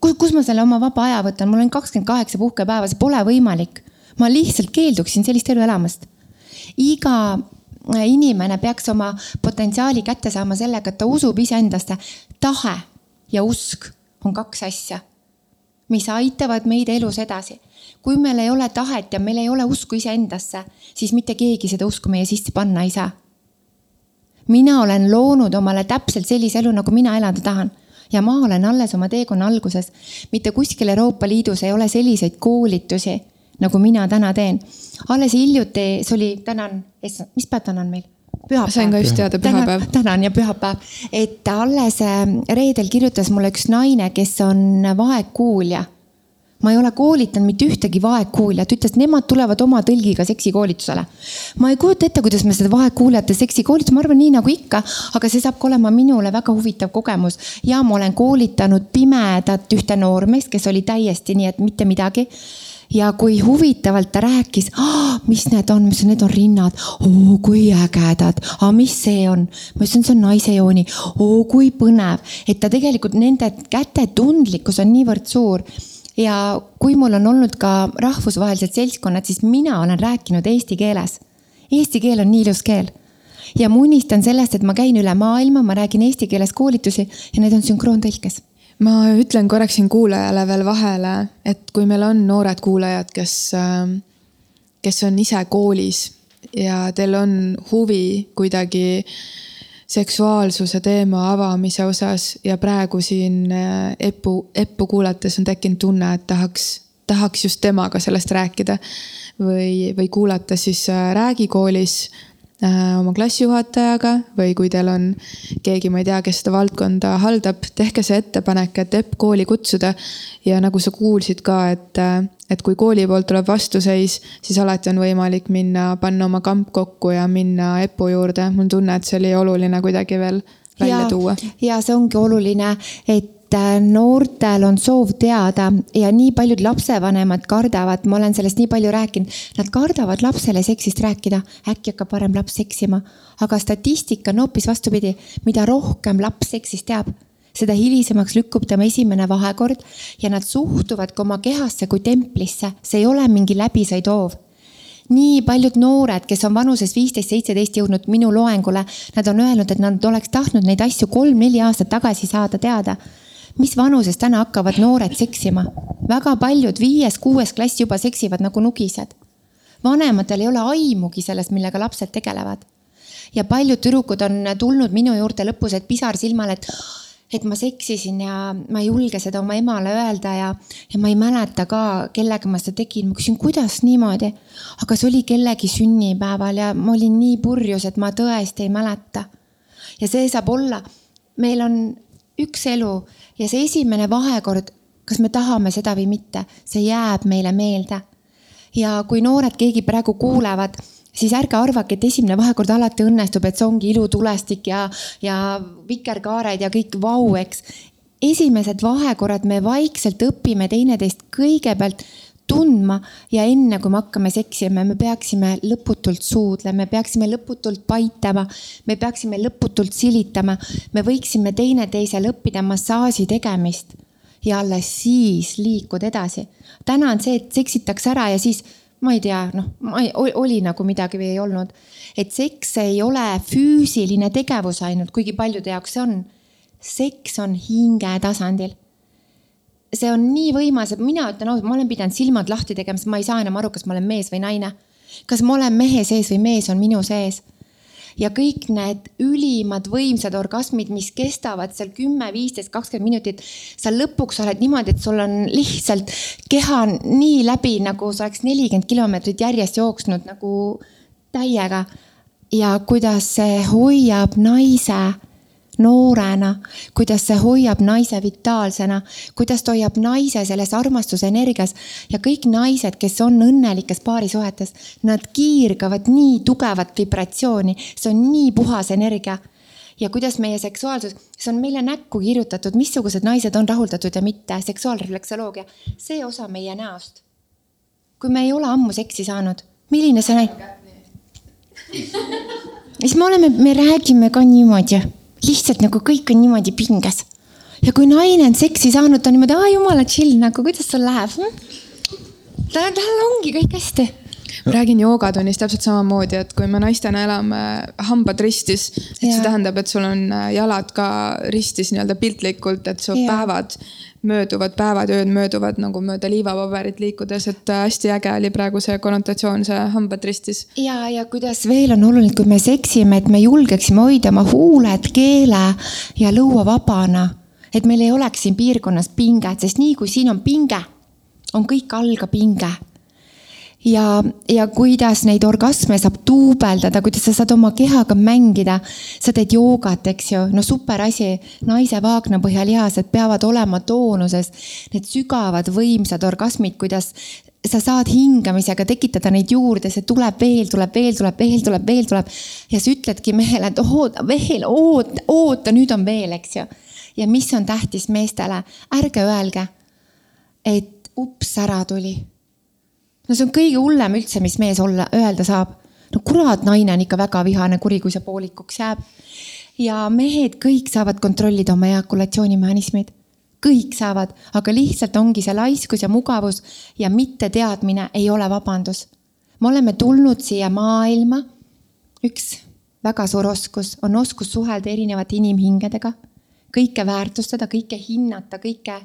kus, kus ma selle oma vaba aja võtan, mul on kakskümmend kaheksa puhkepäeva, see pole võimalik. ma lihtsalt keelduksin sellist elu elamast. iga inimene peaks oma potentsiaali kätte saama sellega, et ta usub iseendasse. tahe ja usk on kaks asja, mis aitavad meid elus edasi kui meil ei ole tahet ja meil ei ole usku iseendasse, siis mitte keegi seda usku meie sisse panna ei saa. mina olen loonud omale täpselt sellise elu, nagu mina elada tahan ja ma olen alles oma teekonna alguses. mitte kuskil Euroopa Liidus ei ole selliseid koolitusi, nagu mina täna teen. alles hiljuti, see oli, tänan, mis päev täna on meil? pühapäev. sain ka just teada, pühapäev. tänan ja pühapäev, et alles äh, reedel kirjutas mulle üks naine, kes on vaegkuulja ma ei ole koolitanud mitte ühtegi vaegkuuljat, ütles, nemad tulevad oma tõlgiga seksikoolitusele. ma ei kujuta ette, kuidas me seda vaegkuuljate seksikoolitust, ma arvan, nii nagu ikka, aga see saab ka olema minule väga huvitav kogemus. ja ma olen koolitanud pimedat ühte noormeest, kes oli täiesti nii, et mitte midagi. Ja kui huvitavalt ta rääkis, mis need on, mis need on rinnad, oo kui ägedad, mis see on, ma ütlesin, see on naise jooni, oo kui põnev, et ta tegelikult nende käte tundlikkus on niivõrd suur ja kui mul on olnud ka rahvusvahelised seltskonnad, siis mina olen rääkinud eesti keeles. Eesti keel on nii ilus keel ja ma unistan sellest, et ma käin üle maailma, ma räägin eesti keeles koolitusi ja need on sünkroontõlkes ma ütlen korraks siin kuulajale veel vahele, et kui meil on noored kuulajad, kes, kes on ise koolis ja teil on huvi kuidagi äh, seksuaalsuse teema avamise osas ja praegu siin äh, Eppu, Eppu kuulates on tekkinud tunne, et tahaks, tahaks just temaga sellest rääkida. või, või kuulata siis äh, Räägi koolis oma klassijuhatajaga või kui teil on keegi, ma ei tea, kes seda valdkonda haldab, tehke see ettepanek, et EPP kooli kutsuda. ja nagu sa kuulsid ka, et, äh, et kui kooli poolt tuleb vastuseis, siis alati on võimalik minna, panna oma kamp kokku ja minna EPU juurde. mul on tunne, et see oli oluline kuidagi veel välja ja, tuua. ja see ongi oluline, et Äh, noortel on soov teada ja nii paljud lapsevanemad kardavad, ma olen sellest nii palju rääkinud, nad kardavad lapsele seksist rääkida, äkki hakkab varem laps seksima. aga statistika on hoopis vastupidi, mida rohkem laps seksist teab, seda hilisemaks lükkub tema esimene vahekord ja nad suhtuvad ka oma kehasse kui templisse, see ei ole mingi läbisõiduhoov nii paljud noored, kes on vanuses viisteist, seitseteist jõudnud minu loengule, nad on öelnud, et nad oleks tahtnud neid asju kolm-neli aastat tagasi saada teada mis vanuses täna hakkavad noored seksima? väga paljud viies-kuues klass juba seksivad nagu nugised. vanematel ei ole aimugi sellest, millega lapsed tegelevad. ja paljud tüdrukud on tulnud minu juurde lõpus, et pisar silmal, et et ma seksisin ja ma ei julge seda oma emale öelda ja, ja ma ei mäleta ka, kellega ma seda tegin. ma küsin, kuidas niimoodi? aga see oli kellegi sünnipäeval ja ma olin nii purjus, et ma tõesti ei mäleta. ja see saab olla, meil on üks elu ja see esimene vahekord, kas me tahame seda või mitte, see jääb meile meelde. ja kui noored keegi praegu kuulevad, siis ärge arvake, et esimene vahekord alati õnnestub, et see ongi ilutulestik ja, ja vikerkaared ja kõik vau, eks. esimesed vahekorrad me vaikselt õpime teineteist kõigepealt tundma ja enne kui me hakkame seksima, me peaksime lõputult suudlema, me peaksime lõputult paitama, me peaksime lõputult silitama, me võiksime teineteisel õppida massaaži tegemist. ja alles siis liikud edasi. täna on see, et seksitakse ära ja siis ma ei tea, noh, ma ei, oli nagu midagi või ei olnud. et seks ei ole füüsiline tegevus ainult, kuigi paljude jaoks see on. seks on hinge tasandil. See on nii võimas, et mina ütlen ausalt, ma olen pidanud silmad lahti tegema, sest ma ei saa enam aru, kas ma olen mees või naine. kas ma olen mehe sees või mees on minu sees ja kõik need ülimad võimsad orgasmid, mis kestavad seal kümme, viisteist, kakskümmend minutit. sa lõpuks oled niimoodi, et sul on lihtsalt keha nii läbi, nagu sa oleks nelikümmend kilomeetrit järjest jooksnud nagu täiega. ja kuidas see hoiab naise noorena, kuidas see hoiab naise vitaalsena, kuidas ta hoiab naise selles armastuse energias ja kõik naised, kes on õnnelikes paarisuhetes, nad kiirgavad nii tugevat vibratsiooni, see on nii puhas energia ja kuidas meie seksuaalsus, see on meile näkku kirjutatud, missugused naised on rahuldatud ja mitte, seksuaalrefleksoloogia, see osa meie näost. kui me ei ole ammu seksi saanud, milline see näib? siis me oleme, me räägime ka niimoodi lihtsalt nagu kõik on niimoodi pinges. ja kui naine on seksi saanud, ta on niimoodi, aa jumala chill nagu, kuidas sul läheb hm?? tal, tal ongi kõik hästi ma räägin joogatunnis täpselt samamoodi, et kui me naistena elame hambad ristis, et ja. see tähendab, et sul on jalad ka ristis nii-öelda piltlikult, et su ja. päevad mööduvad, päevad, ööd mööduvad nagu mööda liivapaberit liikudes, et äh, hästi äge oli praegu see konnotatsioon, see hambad ristis. ja, ja kuidas veel on oluline, kui me seksime, et me julgeksime hoida oma huuled, keele ja lõua vabana. et meil ei oleks siin piirkonnas pinget, sest nii kui siin on pinge, on kõik all ka pinge ja, ja kuidas neid orgasme saab duubeldada, kuidas sa saad oma kehaga mängida. sa teed joogat, eks ju, no super asi, naise vaagna põhjalihased peavad olema toonuses. Need sügavad võimsad orgasmid, kuidas sa saad hingamisega tekitada neid juurde, see tuleb veel, tuleb veel, tuleb veel, tuleb veel, tuleb. ja sa ütledki mehele, et oota veel, oota, oota, nüüd on veel, eks ju. ja mis on tähtis meestele, ärge öelge, et ups, ära tuli no see on kõige hullem üldse, mis mees olla, öelda saab. no kurat, naine on ikka väga vihane kuri, kui see poolikuks jääb. ja mehed kõik saavad kontrollida oma ejakulatsioonimehhanismid. kõik saavad, aga lihtsalt ongi see laiskus ja mugavus ja mitteteadmine ei ole vabandus. me oleme tulnud siia maailma. üks väga suur oskus on oskus suhelda erinevate inimhingedega, kõike väärtustada, kõike hinnata, kõike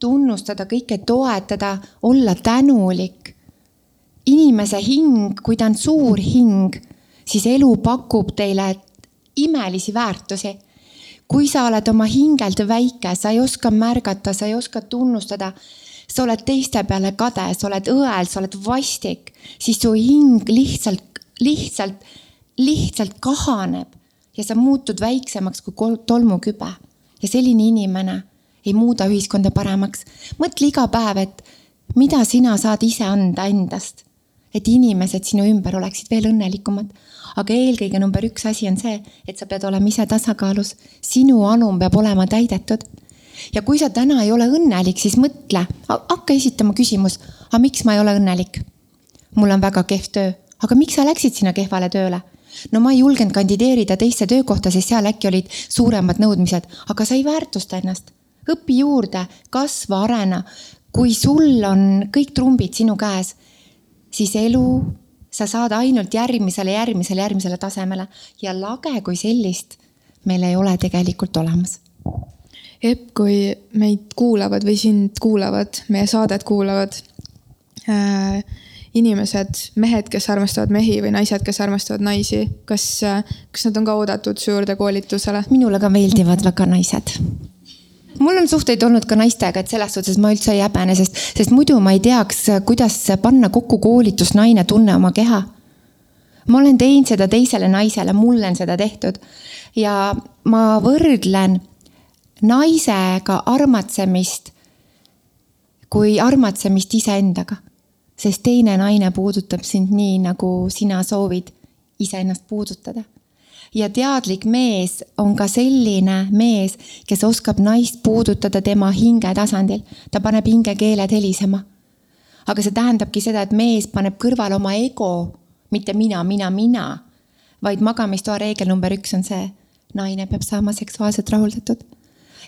tunnustada, kõike toetada, olla tänulik. inimese hing, kui ta on suur hing, siis elu pakub teile imelisi väärtusi. kui sa oled oma hingelt väike, sa ei oska märgata, sa ei oska tunnustada, sa oled teiste peale kade, sa oled õel, sa oled vastik, siis su hing lihtsalt, lihtsalt, lihtsalt kahaneb ja sa muutud väiksemaks kui tolmukübe. ja selline inimene ei muuda ühiskonda paremaks. mõtle iga päev, et mida sina saad ise anda endast, et inimesed sinu ümber oleksid veel õnnelikumad. aga eelkõige number üks asi on see, et sa pead olema ise tasakaalus. sinu anum peab olema täidetud. ja kui sa täna ei ole õnnelik, siis mõtle, hakka esitama küsimus, aga miks ma ei ole õnnelik? mul on väga kehv töö, aga miks sa läksid sinna kehvale tööle? no ma ei julgenud kandideerida teisse töökohta, sest seal äkki olid suuremad nõudmised, aga sa ei väärtusta ennast õpi juurde, kasva, arena. kui sul on kõik trumbid sinu käes, siis elu, sa saad ainult järgmisele, järgmisele, järgmisele tasemele ja lage kui sellist meil ei ole tegelikult olemas. Epp, kui meid kuulavad või sind kuulavad, meie saadet kuulavad äh, inimesed, mehed, kes armastavad mehi või naised, kes armastavad naisi, kas, kas nad on ka oodatud su juurde koolitusele? minule ka meeldivad väga naised mul on suhteid olnud ka naistega, et selles suhtes ma üldse ei häbene, sest, sest muidu ma ei teaks, kuidas panna kokku koolitus Naine tunne oma keha. ma olen teinud seda teisele naisele, mulle on seda tehtud ja ma võrdlen naisega armatsemist kui armatsemist iseendaga. sest teine naine puudutab sind nii, nagu sina soovid iseennast puudutada ja teadlik mees on ka selline mees, kes oskab naist puudutada tema hinge tasandil. ta paneb hingekeeled helisema. aga see tähendabki seda, et mees paneb kõrvale oma ego, mitte mina, mina, mina. vaid magamistoa reegel number üks on see, naine peab saama seksuaalselt rahuldatud.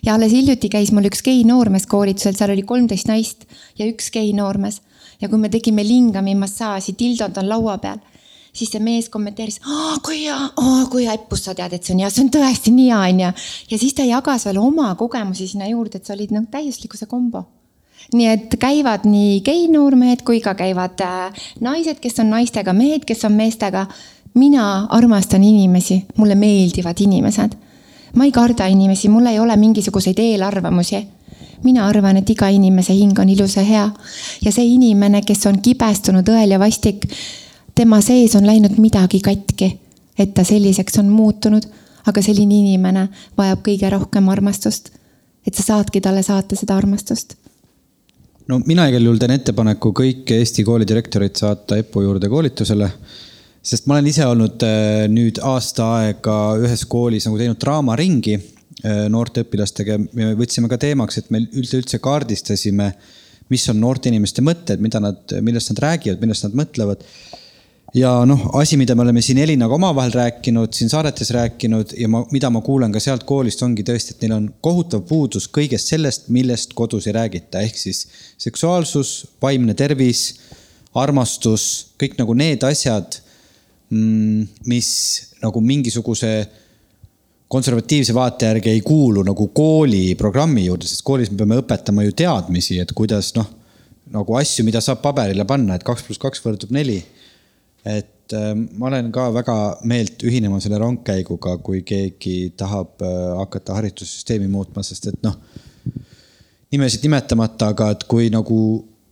ja alles hiljuti käis mul üks gei noormees koolitusel, seal oli kolmteist naist ja üks gei noormees. ja kui me tegime lingami massaaži, tildod on laua peal, siis see mees kommenteeris, kui hea kui hea eppus sa tead, et see on hea, see on tõesti nii hea, onju. ja siis ta jagas veel oma kogemusi sinna juurde, et sa olid nagu täiuslikkuse kombo nii et käivad nii gei-noormehed kui ka käivad äh, naised, kes on naistega, mehed, kes on meestega. mina armastan inimesi, mulle meeldivad inimesed. ma ei karda inimesi, mul ei ole mingisuguseid eelarvamusi. mina arvan, et iga inimese hing on ilus ja hea ja see inimene, kes on kibestunud, õel ja vastik, tema sees on läinud midagi katki, et ta selliseks on muutunud, aga selline inimene vajab kõige rohkem armastust. et sa saadki talle saata seda armastust no mina igal juhul teen ettepaneku kõik Eesti koolidirektorid saata EPPO juurde koolitusele. sest ma olen ise olnud äh, nüüd aasta aega ühes koolis nagu teinud draamaringi äh, noorte õpilastega. me võtsime ka teemaks, et me üldse kaardistasime, mis on noorte inimeste mõtted, mida nad, millest nad räägivad, millest nad mõtlevad ja noh, asi, mida me oleme siin Elinaga omavahel rääkinud, siin saadetes rääkinud ja ma, mida ma kuulen ka sealt koolist, ongi tõesti, et neil on kohutav puudus kõigest sellest, millest kodus ei räägita, ehk siis seksuaalsus, vaimne tervis, armastus, kõik nagu need asjad, mm, mis nagu mingisuguse konservatiivse vaate järgi ei kuulu nagu kooliprogrammi juurde, sest koolis me peame õpetama ju teadmisi, et kuidas noh, nagu asju, mida saab paberile panna, et kaks pluss kaks võrdub neli et äh, ma olen ka väga meelt ühinema selle rongkäiguga, kui keegi tahab äh, hakata haridussüsteemi muutma, sest et noh, nimesid nimetamata, aga et kui nagu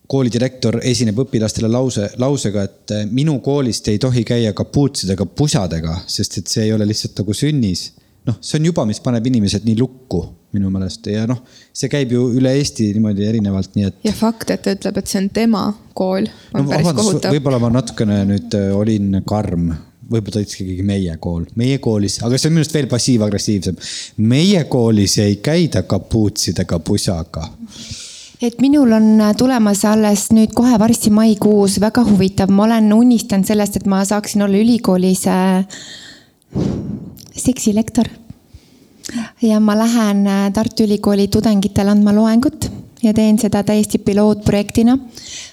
koolidirektor esineb õpilastele lause, lausega, et äh, minu koolist ei tohi käia kapuutsidega, pusadega, sest et see ei ole lihtsalt nagu sünnis. noh, see on juba, mis paneb inimesed nii lukku minu meelest ja noh, see käib ju üle Eesti niimoodi erinevalt, nii et. ja fakt, et ta ütleb, et see on tema kool, on no, päris kohutav. võib-olla ma natukene nüüd äh, olin karm võib-olla ta ütles ikkagi meie kool, meie koolis, aga see on minu arust veel passiiv-agressiivsem. meie koolis ei käida kapuutsidega pusaga. et minul on tulemas alles nüüd kohe varsti maikuus väga huvitav, ma olen unistanud sellest, et ma saaksin olla ülikoolis äh, seksilektor ja ma lähen äh, Tartu Ülikooli tudengitele andma loengut ja teen seda täiesti pilootprojektina.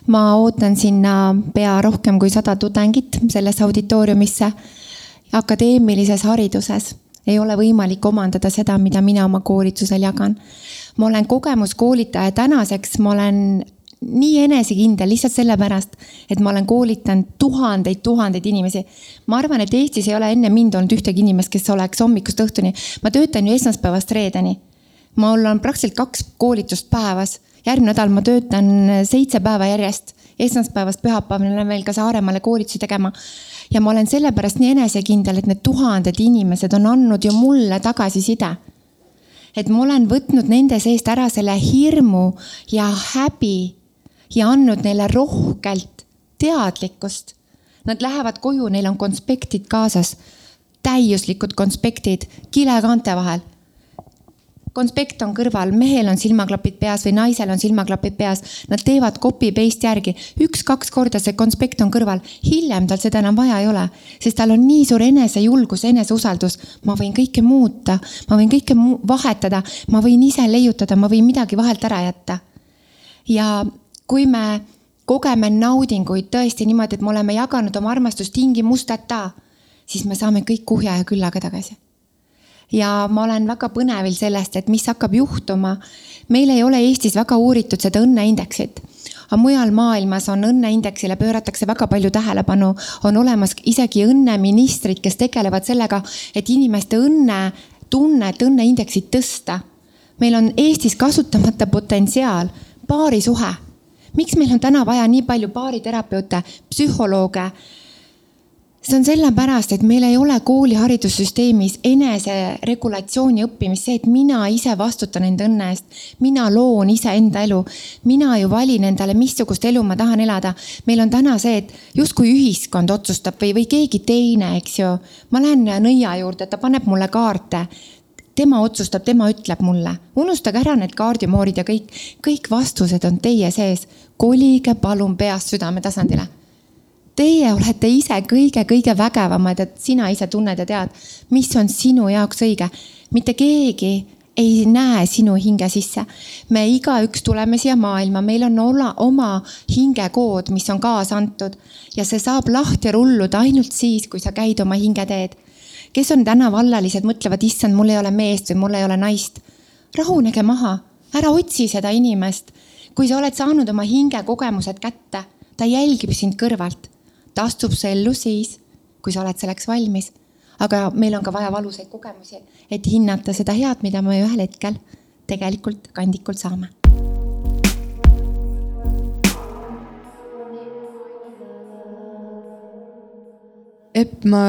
ma ootan sinna pea rohkem kui sada tudengit sellesse auditooriumisse. akadeemilises hariduses ei ole võimalik omandada seda, mida mina oma koolitusel jagan. ma olen kogemuskoolitaja tänaseks, ma olen nii enesekindel lihtsalt sellepärast, et ma olen koolitanud tuhandeid, tuhandeid inimesi. ma arvan, et Eestis ei ole enne mind olnud ühtegi inimest, kes oleks hommikust õhtuni, ma töötan ju esmaspäevast reedeni. mul on praktiliselt kaks koolitust päevas, järgmine nädal ma töötan seitse päeva järjest, esmaspäevast pühapäevani lähen veel ka Saaremaale koolitusi tegema ja ma olen sellepärast nii enesekindel, et need tuhanded inimesed on andnud ju mulle tagasiside. et ma olen võtnud nende seest ära selle hirmu ja häbi ja andnud neile rohkelt teadlikkust. Nad lähevad koju, neil on konspektid kaasas, täiuslikud konspektid kilekaante vahel. konspekt on kõrval, mehel on silmaklapid peas või naisel on silmaklapid peas, nad teevad copy paste järgi, üks-kaks korda see konspekt on kõrval, hiljem tal seda enam vaja ei ole, sest tal on nii suur enesejulgus, eneseusaldus. ma võin kõike muuta, ma võin kõike vahetada, ma võin ise leiutada, ma võin midagi vahelt ära jätta. ja kui me kogeme naudinguid tõesti niimoodi, et me oleme jaganud oma armastust tingimusteta, siis me saame kõik kuhja ja küllaga tagasi. ja ma olen väga põnevil sellest, et mis hakkab juhtuma. meil ei ole Eestis väga uuritud seda õnneindeksit aga mujal maailmas on õnneindeksile pööratakse väga palju tähelepanu, on olemas isegi õnneministrid, kes tegelevad sellega, et inimeste õnnetunnet, õnneindeksit tõsta. meil on Eestis kasutamata potentsiaal, paarisuhe miks meil on täna vaja nii palju baariterapeute, psühholooge? see on sellepärast, et meil ei ole kooliharidussüsteemis eneseregulatsiooni õppimist, see, et mina ise vastutan enda õnne eest. mina loon iseenda elu. mina ju valin endale, missugust elu ma tahan elada. meil on täna see, et justkui ühiskond otsustab või, või keegi teine, eks ju. ma lähen nõia juurde, ta paneb mulle kaarte tema otsustab, tema ütleb mulle, unustage ära need kaardimoorid ja kõik, kõik vastused on teie sees. Kolige palun peast südame tasandile. Teie olete ise kõige-kõige vägevamad, et sina ise tunned ja tead, mis on sinu jaoks õige. mitte keegi ei näe sinu hinge sisse. me igaüks tuleme siia maailma, meil on olla, oma hingekood, mis on kaasa antud ja see saab lahti rulluda ainult siis, kui sa käid oma hingeteed. kes on täna vallalised, mõtlevad, issand, mul ei ole meest või mul ei ole naist. rahunege maha, ära otsi seda inimest. Kui sa oled saanud oma hingekogemused kätte, ta jälgib sind kõrvalt. ta astub su ellu siis, kui sa oled selleks valmis aga meil on ka vaja valusaid kogemusi, et hinnata seda head, mida me ühel hetkel tegelikult kandikult saame. Epp, ma,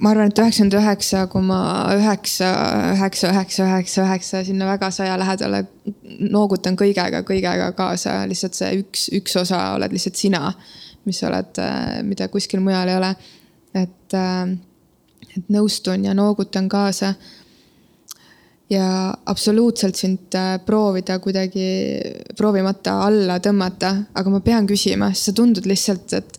ma arvan, et üheksakümmend üheksa koma üheksa, üheksa, üheksa, üheksa, üheksa sinna väga saja lähedale noogutan kõigega, kõigega kaasa, lihtsalt see üks, üks osa oled lihtsalt sina, mis oled, mida kuskil mujal ei ole. et et nõustun ja noogutan kaasa. ja absoluutselt sind äh, proovida kuidagi, proovimata alla tõmmata, aga ma pean küsima, sa tundud lihtsalt, et,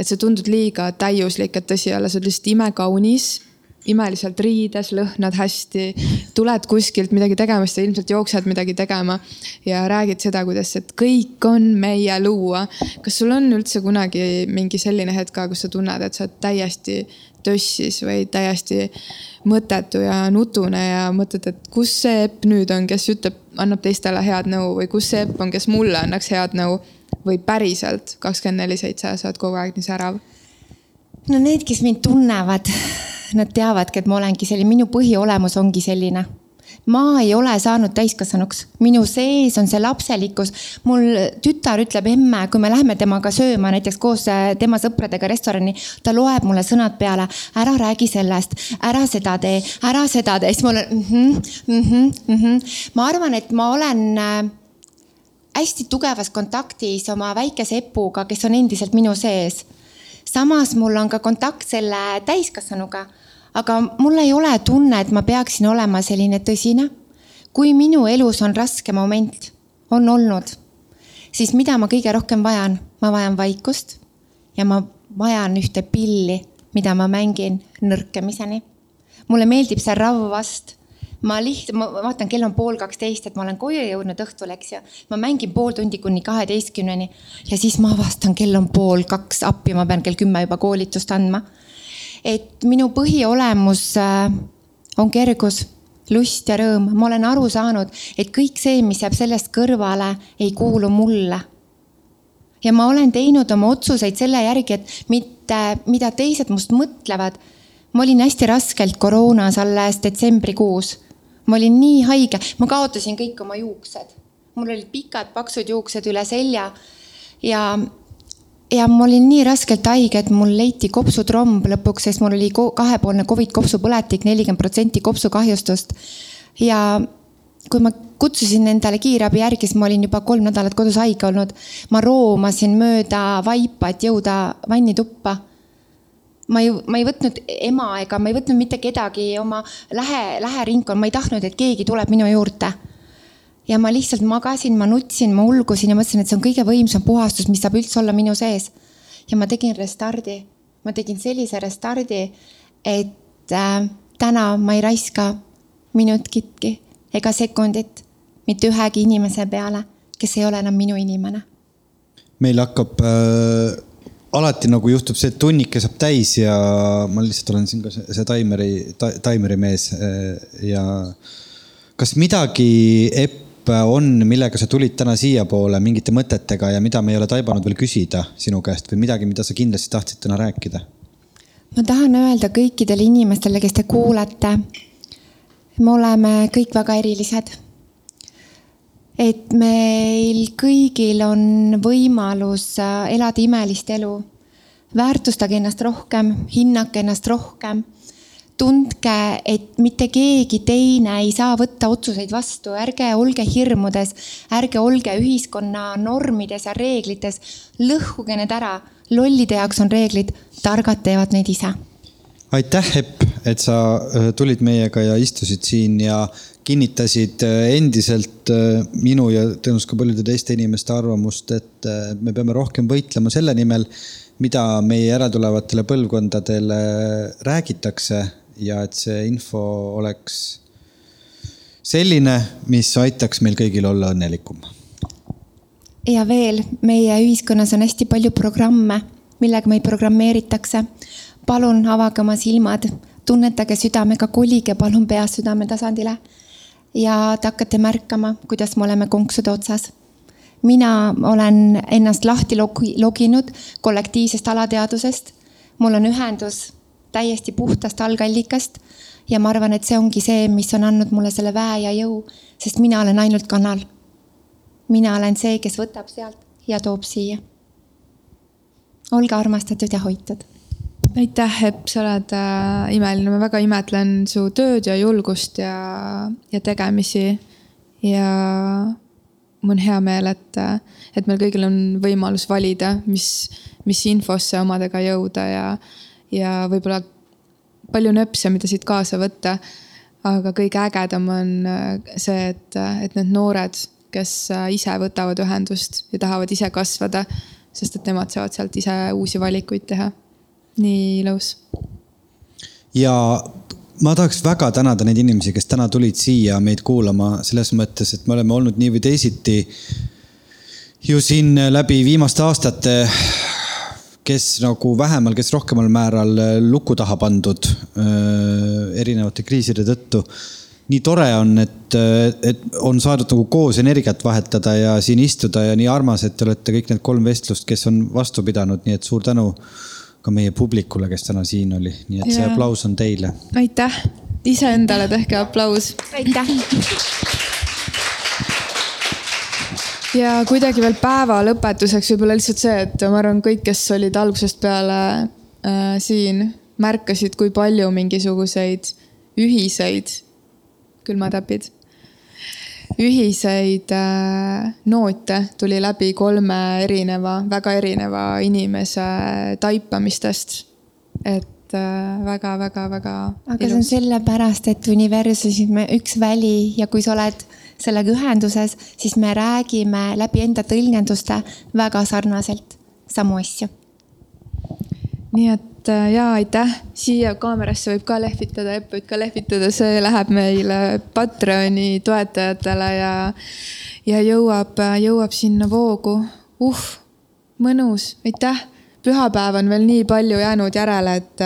et sa tundud liiga täiuslik, et tõsi olla, sa oled lihtsalt imekaunis imeliselt riides, lõhnad hästi, tuled kuskilt midagi tegema, siis sa ilmselt jooksed midagi tegema ja räägid seda, kuidas, et kõik on meie luua. kas sul on üldse kunagi mingi selline hetk ka, kus sa tunned, et sa oled täiesti tössis või täiesti mõttetu ja nutune ja mõtled, et kus see Epp nüüd on, kes ütleb, annab teistele head nõu või kus see Epp on, kes mulle annaks head nõu või päriselt kakskümmend neli seitse sa oled kogu aeg nii särav? no need, kes mind tunnevad nad teavadki, et ma olengi selline, minu põhiolemus ongi selline ma ei ole saanud täiskasvanuks, minu sees on see lapselikkus. mul tütar ütleb emme, kui me läheme temaga sööma näiteks koos äh, tema sõpradega restorani, ta loeb mulle sõnad peale, ära räägi sellest, ära seda tee, ära seda tee, siis ma olen mm -hmm, mm -hmm, mm -hmm. ma arvan, et ma olen äh, hästi tugevas kontaktis oma väikese Epuga, kes on endiselt minu sees. samas mul on ka kontakt selle täiskasvanuga aga mul ei ole tunne, et ma peaksin olema selline tõsine. kui minu elus on raske moment, on olnud, siis mida ma kõige rohkem vajan? ma vajan vaikust ja ma vajan ühte pilli, mida ma mängin nõrkemiseni. mulle meeldib see rav vast ma lihtsalt, ma vaatan, kell on pool kaksteist, et ma olen koju jõudnud õhtul, eks ju. ma mängin pool tundi kuni kaheteistkümneni ja siis ma avastan, kell on pool kaks, appi, ma pean kell kümme juba koolitust andma et minu põhiolemus äh, on kergus, lust ja rõõm. ma olen aru saanud, et kõik see, mis jääb sellest kõrvale, ei kuulu mulle. ja ma olen teinud oma otsuseid selle järgi, et mitte, mida teised must mõtlevad. ma olin hästi raskelt koroonas alles detsembrikuus. Ma olin nii haige, ma kaotasin kõik oma juuksed. mul olid pikad paksud juuksed üle selja ja ja ma olin nii raskelt haige, et mul leiti kopsutromb lõpuks, sest mul oli kahepoolne Covid kopsupõletik, nelikümmend protsenti kopsukahjustust. ja kui ma kutsusin endale kiirabi järgi, siis ma olin juba kolm nädalat kodus haige olnud. ma roomasin mööda vaipa, et jõuda vannituppa. Ma ei, ma ei võtnud ema ega ma ei võtnud mitte kedagi oma lähe, läheringkonna, ma ei tahtnud, et keegi tuleb minu juurde ja ma lihtsalt magasin, ma nutsin, ma ulgusin ja mõtlesin, et see on kõige võimsam puhastus, mis saab üldse olla minu sees. ja ma tegin restardi, ma tegin sellise restardi, et äh, täna ma ei raiska minutkitki ega sekundit mitte ühegi inimese peale, kes ei ole enam minu inimene. meil hakkab äh, alati nagu juhtub see, et tunnike saab täis ja ma lihtsalt olen siin ka see, see taimeri ta,, taimeri mees äh, ja kas midagi Epp on, millega sa tulid täna siiapoole mingite mõtetega ja mida me ei ole taibanud veel küsida sinu käest või midagi, mida sa kindlasti tahtsid täna rääkida? ma tahan öelda kõikidele inimestele, kes te kuulate. me oleme kõik väga erilised. Et meil kõigil on võimalus äh, elada imelist elu. väärtustage ennast rohkem, hinnake ennast rohkem tundke, et mitte keegi teine ei saa võtta otsuseid vastu, ärge olge hirmudes, ärge olge ühiskonna normides ja reeglites, lõhkuge need ära. lollide jaoks on reeglid, targad teevad neid ise. Aitäh, Epp, et sa äh, tulid meiega ja istusid siin ja kinnitasid äh, endiselt äh, minu ja tõenäoliselt ka paljude teiste inimeste arvamust, et me peame rohkem võitlema selle nimel, mida meie järeltulevatele põlvkondadele räägitakse ja et see info oleks selline, mis aitaks meil kõigil olla õnnelikum. ja veel, meie ühiskonnas on hästi palju programme, millega meid programmeeritakse. Palun avage oma silmad, tunnetage südamega, kolige palun peast südame tasandile. ja te hakkate märkama, kuidas me oleme konksude otsas mina olen ennast lahti loginud kollektiivsest alateadusest. mul on ühendus täiesti puhtast algallikast ja ma arvan, et see ongi see, mis on andnud mulle selle väe ja jõu, sest mina olen ainult kanal. mina olen see, kes võtab sealt ja toob siia. olge armastatud ja hoitud. Aitäh, Epp, sa oled äh, imeline, ma väga imetlen su tööd ja julgust ja, ja tegemisi ja mul on hea meel, et, et meil kõigil on võimalus valida, mis, mis infosse omadega jõuda ja, ja võib-olla palju nööpse, mida siit kaasa võtta. aga kõige ägedam on see, et, et need noored, kes ise võtavad ühendust ja tahavad ise kasvada, sest et nemad saavad sealt ise uusi valikuid teha. Nii ilus. ja ma tahaks väga tänada neid inimesi, kes täna tulid siia meid kuulama selles mõttes, et me oleme olnud nii või teisiti ju siin läbi viimaste aastate, kes nagu vähemal, kes rohkemal määral luku taha pandud äh, erinevate kriiside tõttu. nii tore on, et, et on saadud nagu koos energiat vahetada ja siin istuda ja nii armas, et te olete kõik need kolm vestlust, kes on vastu pidanud, nii et suur tänu ka meie publikule, kes täna siin oli, nii et see ja. aplaus on teile. aitäh, iseendale tehke aplaus. aitäh. ja kuidagi veel päeva lõpetuseks võib-olla lihtsalt see, et ma arvan, kõik, kes olid algusest peale äh, siin, märkasid, kui palju mingisuguseid ühiseid külmatäpid ühiseid äh, noote tuli läbi kolme erineva, väga erineva inimese taipamistest. et väga-väga-väga. Äh, aga ilus. see on sellepärast, et universumis me üks väli ja kui sa oled sellega ühenduses, siis me räägime läbi enda tõlgenduste väga sarnaselt samu asju. nii et et äh, ja aitäh, siia kaamerasse võib ka lehvitada, Epp võib ka lehvitada, see läheb meile Patreoni toetajatele ja, ja jõuab, jõuab sinna voogu. uh, mõnus, aitäh. pühapäev on veel nii palju jäänud järele, et,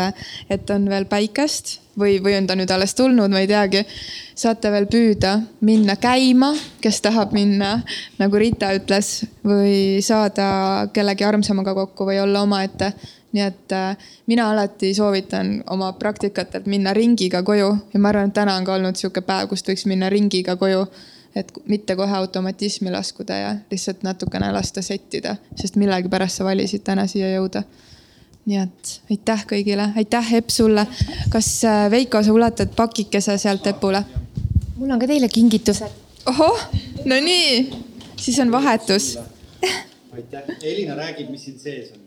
et on veel päikest või, või on ta nüüd alles tulnud, ma ei teagi. saate veel püüda, minna käima, kes tahab minna, nagu Rita ütles, või saada kellegi armsamaga kokku või olla omaette nii et äh, mina alati soovitan oma praktikatelt minna ringiga koju ja ma arvan, et täna on ka olnud sihuke päev, kust võiks minna ringiga koju. et mitte kohe automatismi laskuda ja lihtsalt natukene lasta settida, sest millegipärast sa valisid täna siia jõuda. nii et aitäh kõigile, aitäh Epp sulle. kas äh, Veiko, sa ulatad pakikese sealt Epule? mul on ka teile kingitused. ohoh, no nii, siis on vahetus aitäh, Elina räägib, mis siin sees on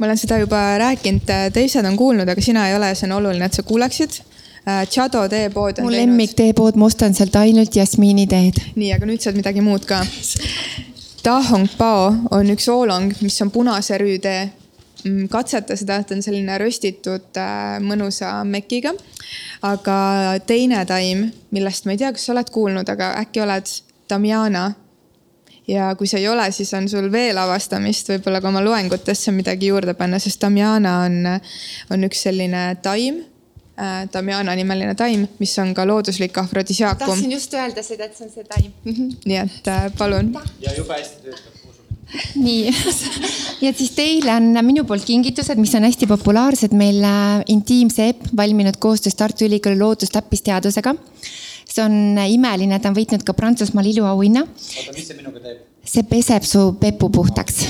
ma olen seda juba rääkinud, teised on kuulnud, aga sina ei ole, see on oluline, et sa kuuleksid. Äh, Chado teepood. mu lemmik teepood, ma ostan sealt ainult jasmiiniteed. nii, aga nüüd saad midagi muud ka. Dahong Bao on üks oolong, mis on punase rüütee. Mm, katseta seda, et on selline röstitud äh, mõnusa mekiga. aga teine taim, millest ma ei tea, kas sa oled kuulnud, aga äkki oled, Damiana ja kui see ei ole, siis on sul veel avastamist, võib-olla ka oma loengutesse midagi juurde panna, sest Damiana on, on üks selline taim äh,. Damiana nimeline taim, mis on ka looduslik afrodisiaakum. tahtsin just öelda seda, et see on see taim. -hmm. nii et äh, palun. ja jube hästi töötab nii, ja siis teile on minu poolt kingitused, mis on hästi populaarsed meil äh, Intiimse EPP valminud koostöös Tartu Ülikooli loodustäppisteadusega on imeline, ta on võitnud ka Prantsusmaal iluauhinna. oota, mis see minuga teeb? see peseb su pepu puhtaks.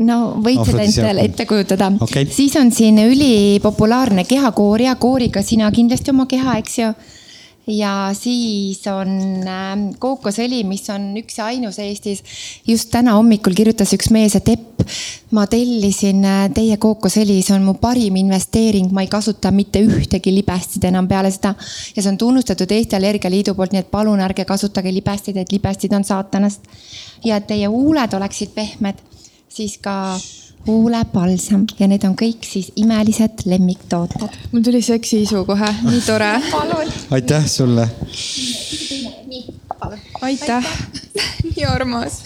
No võid seda endale ette kujutada. Okay.. siis on siin ülipopulaarne kehakooria, kooriga sina kindlasti oma keha, eks ju ja siis on ähm, kookosõli, mis on üks ja ainus Eestis. just täna hommikul kirjutas üks mees, et Epp, ma tellisin äh, teie kookosõli, see on mu parim investeering, ma ei kasuta mitte ühtegi libestit enam peale seda. ja see on tunnustatud Eesti Allergialiidu poolt, nii et palun ärge kasutage libestid, et libestid on saatanast. ja et teie huuled oleksid pehmed, siis ka huulepalsam ja need on kõik siis imelised lemmiktooted. mul tuli seksiisu kohe, nii tore. aitäh sulle. aitäh, nii armas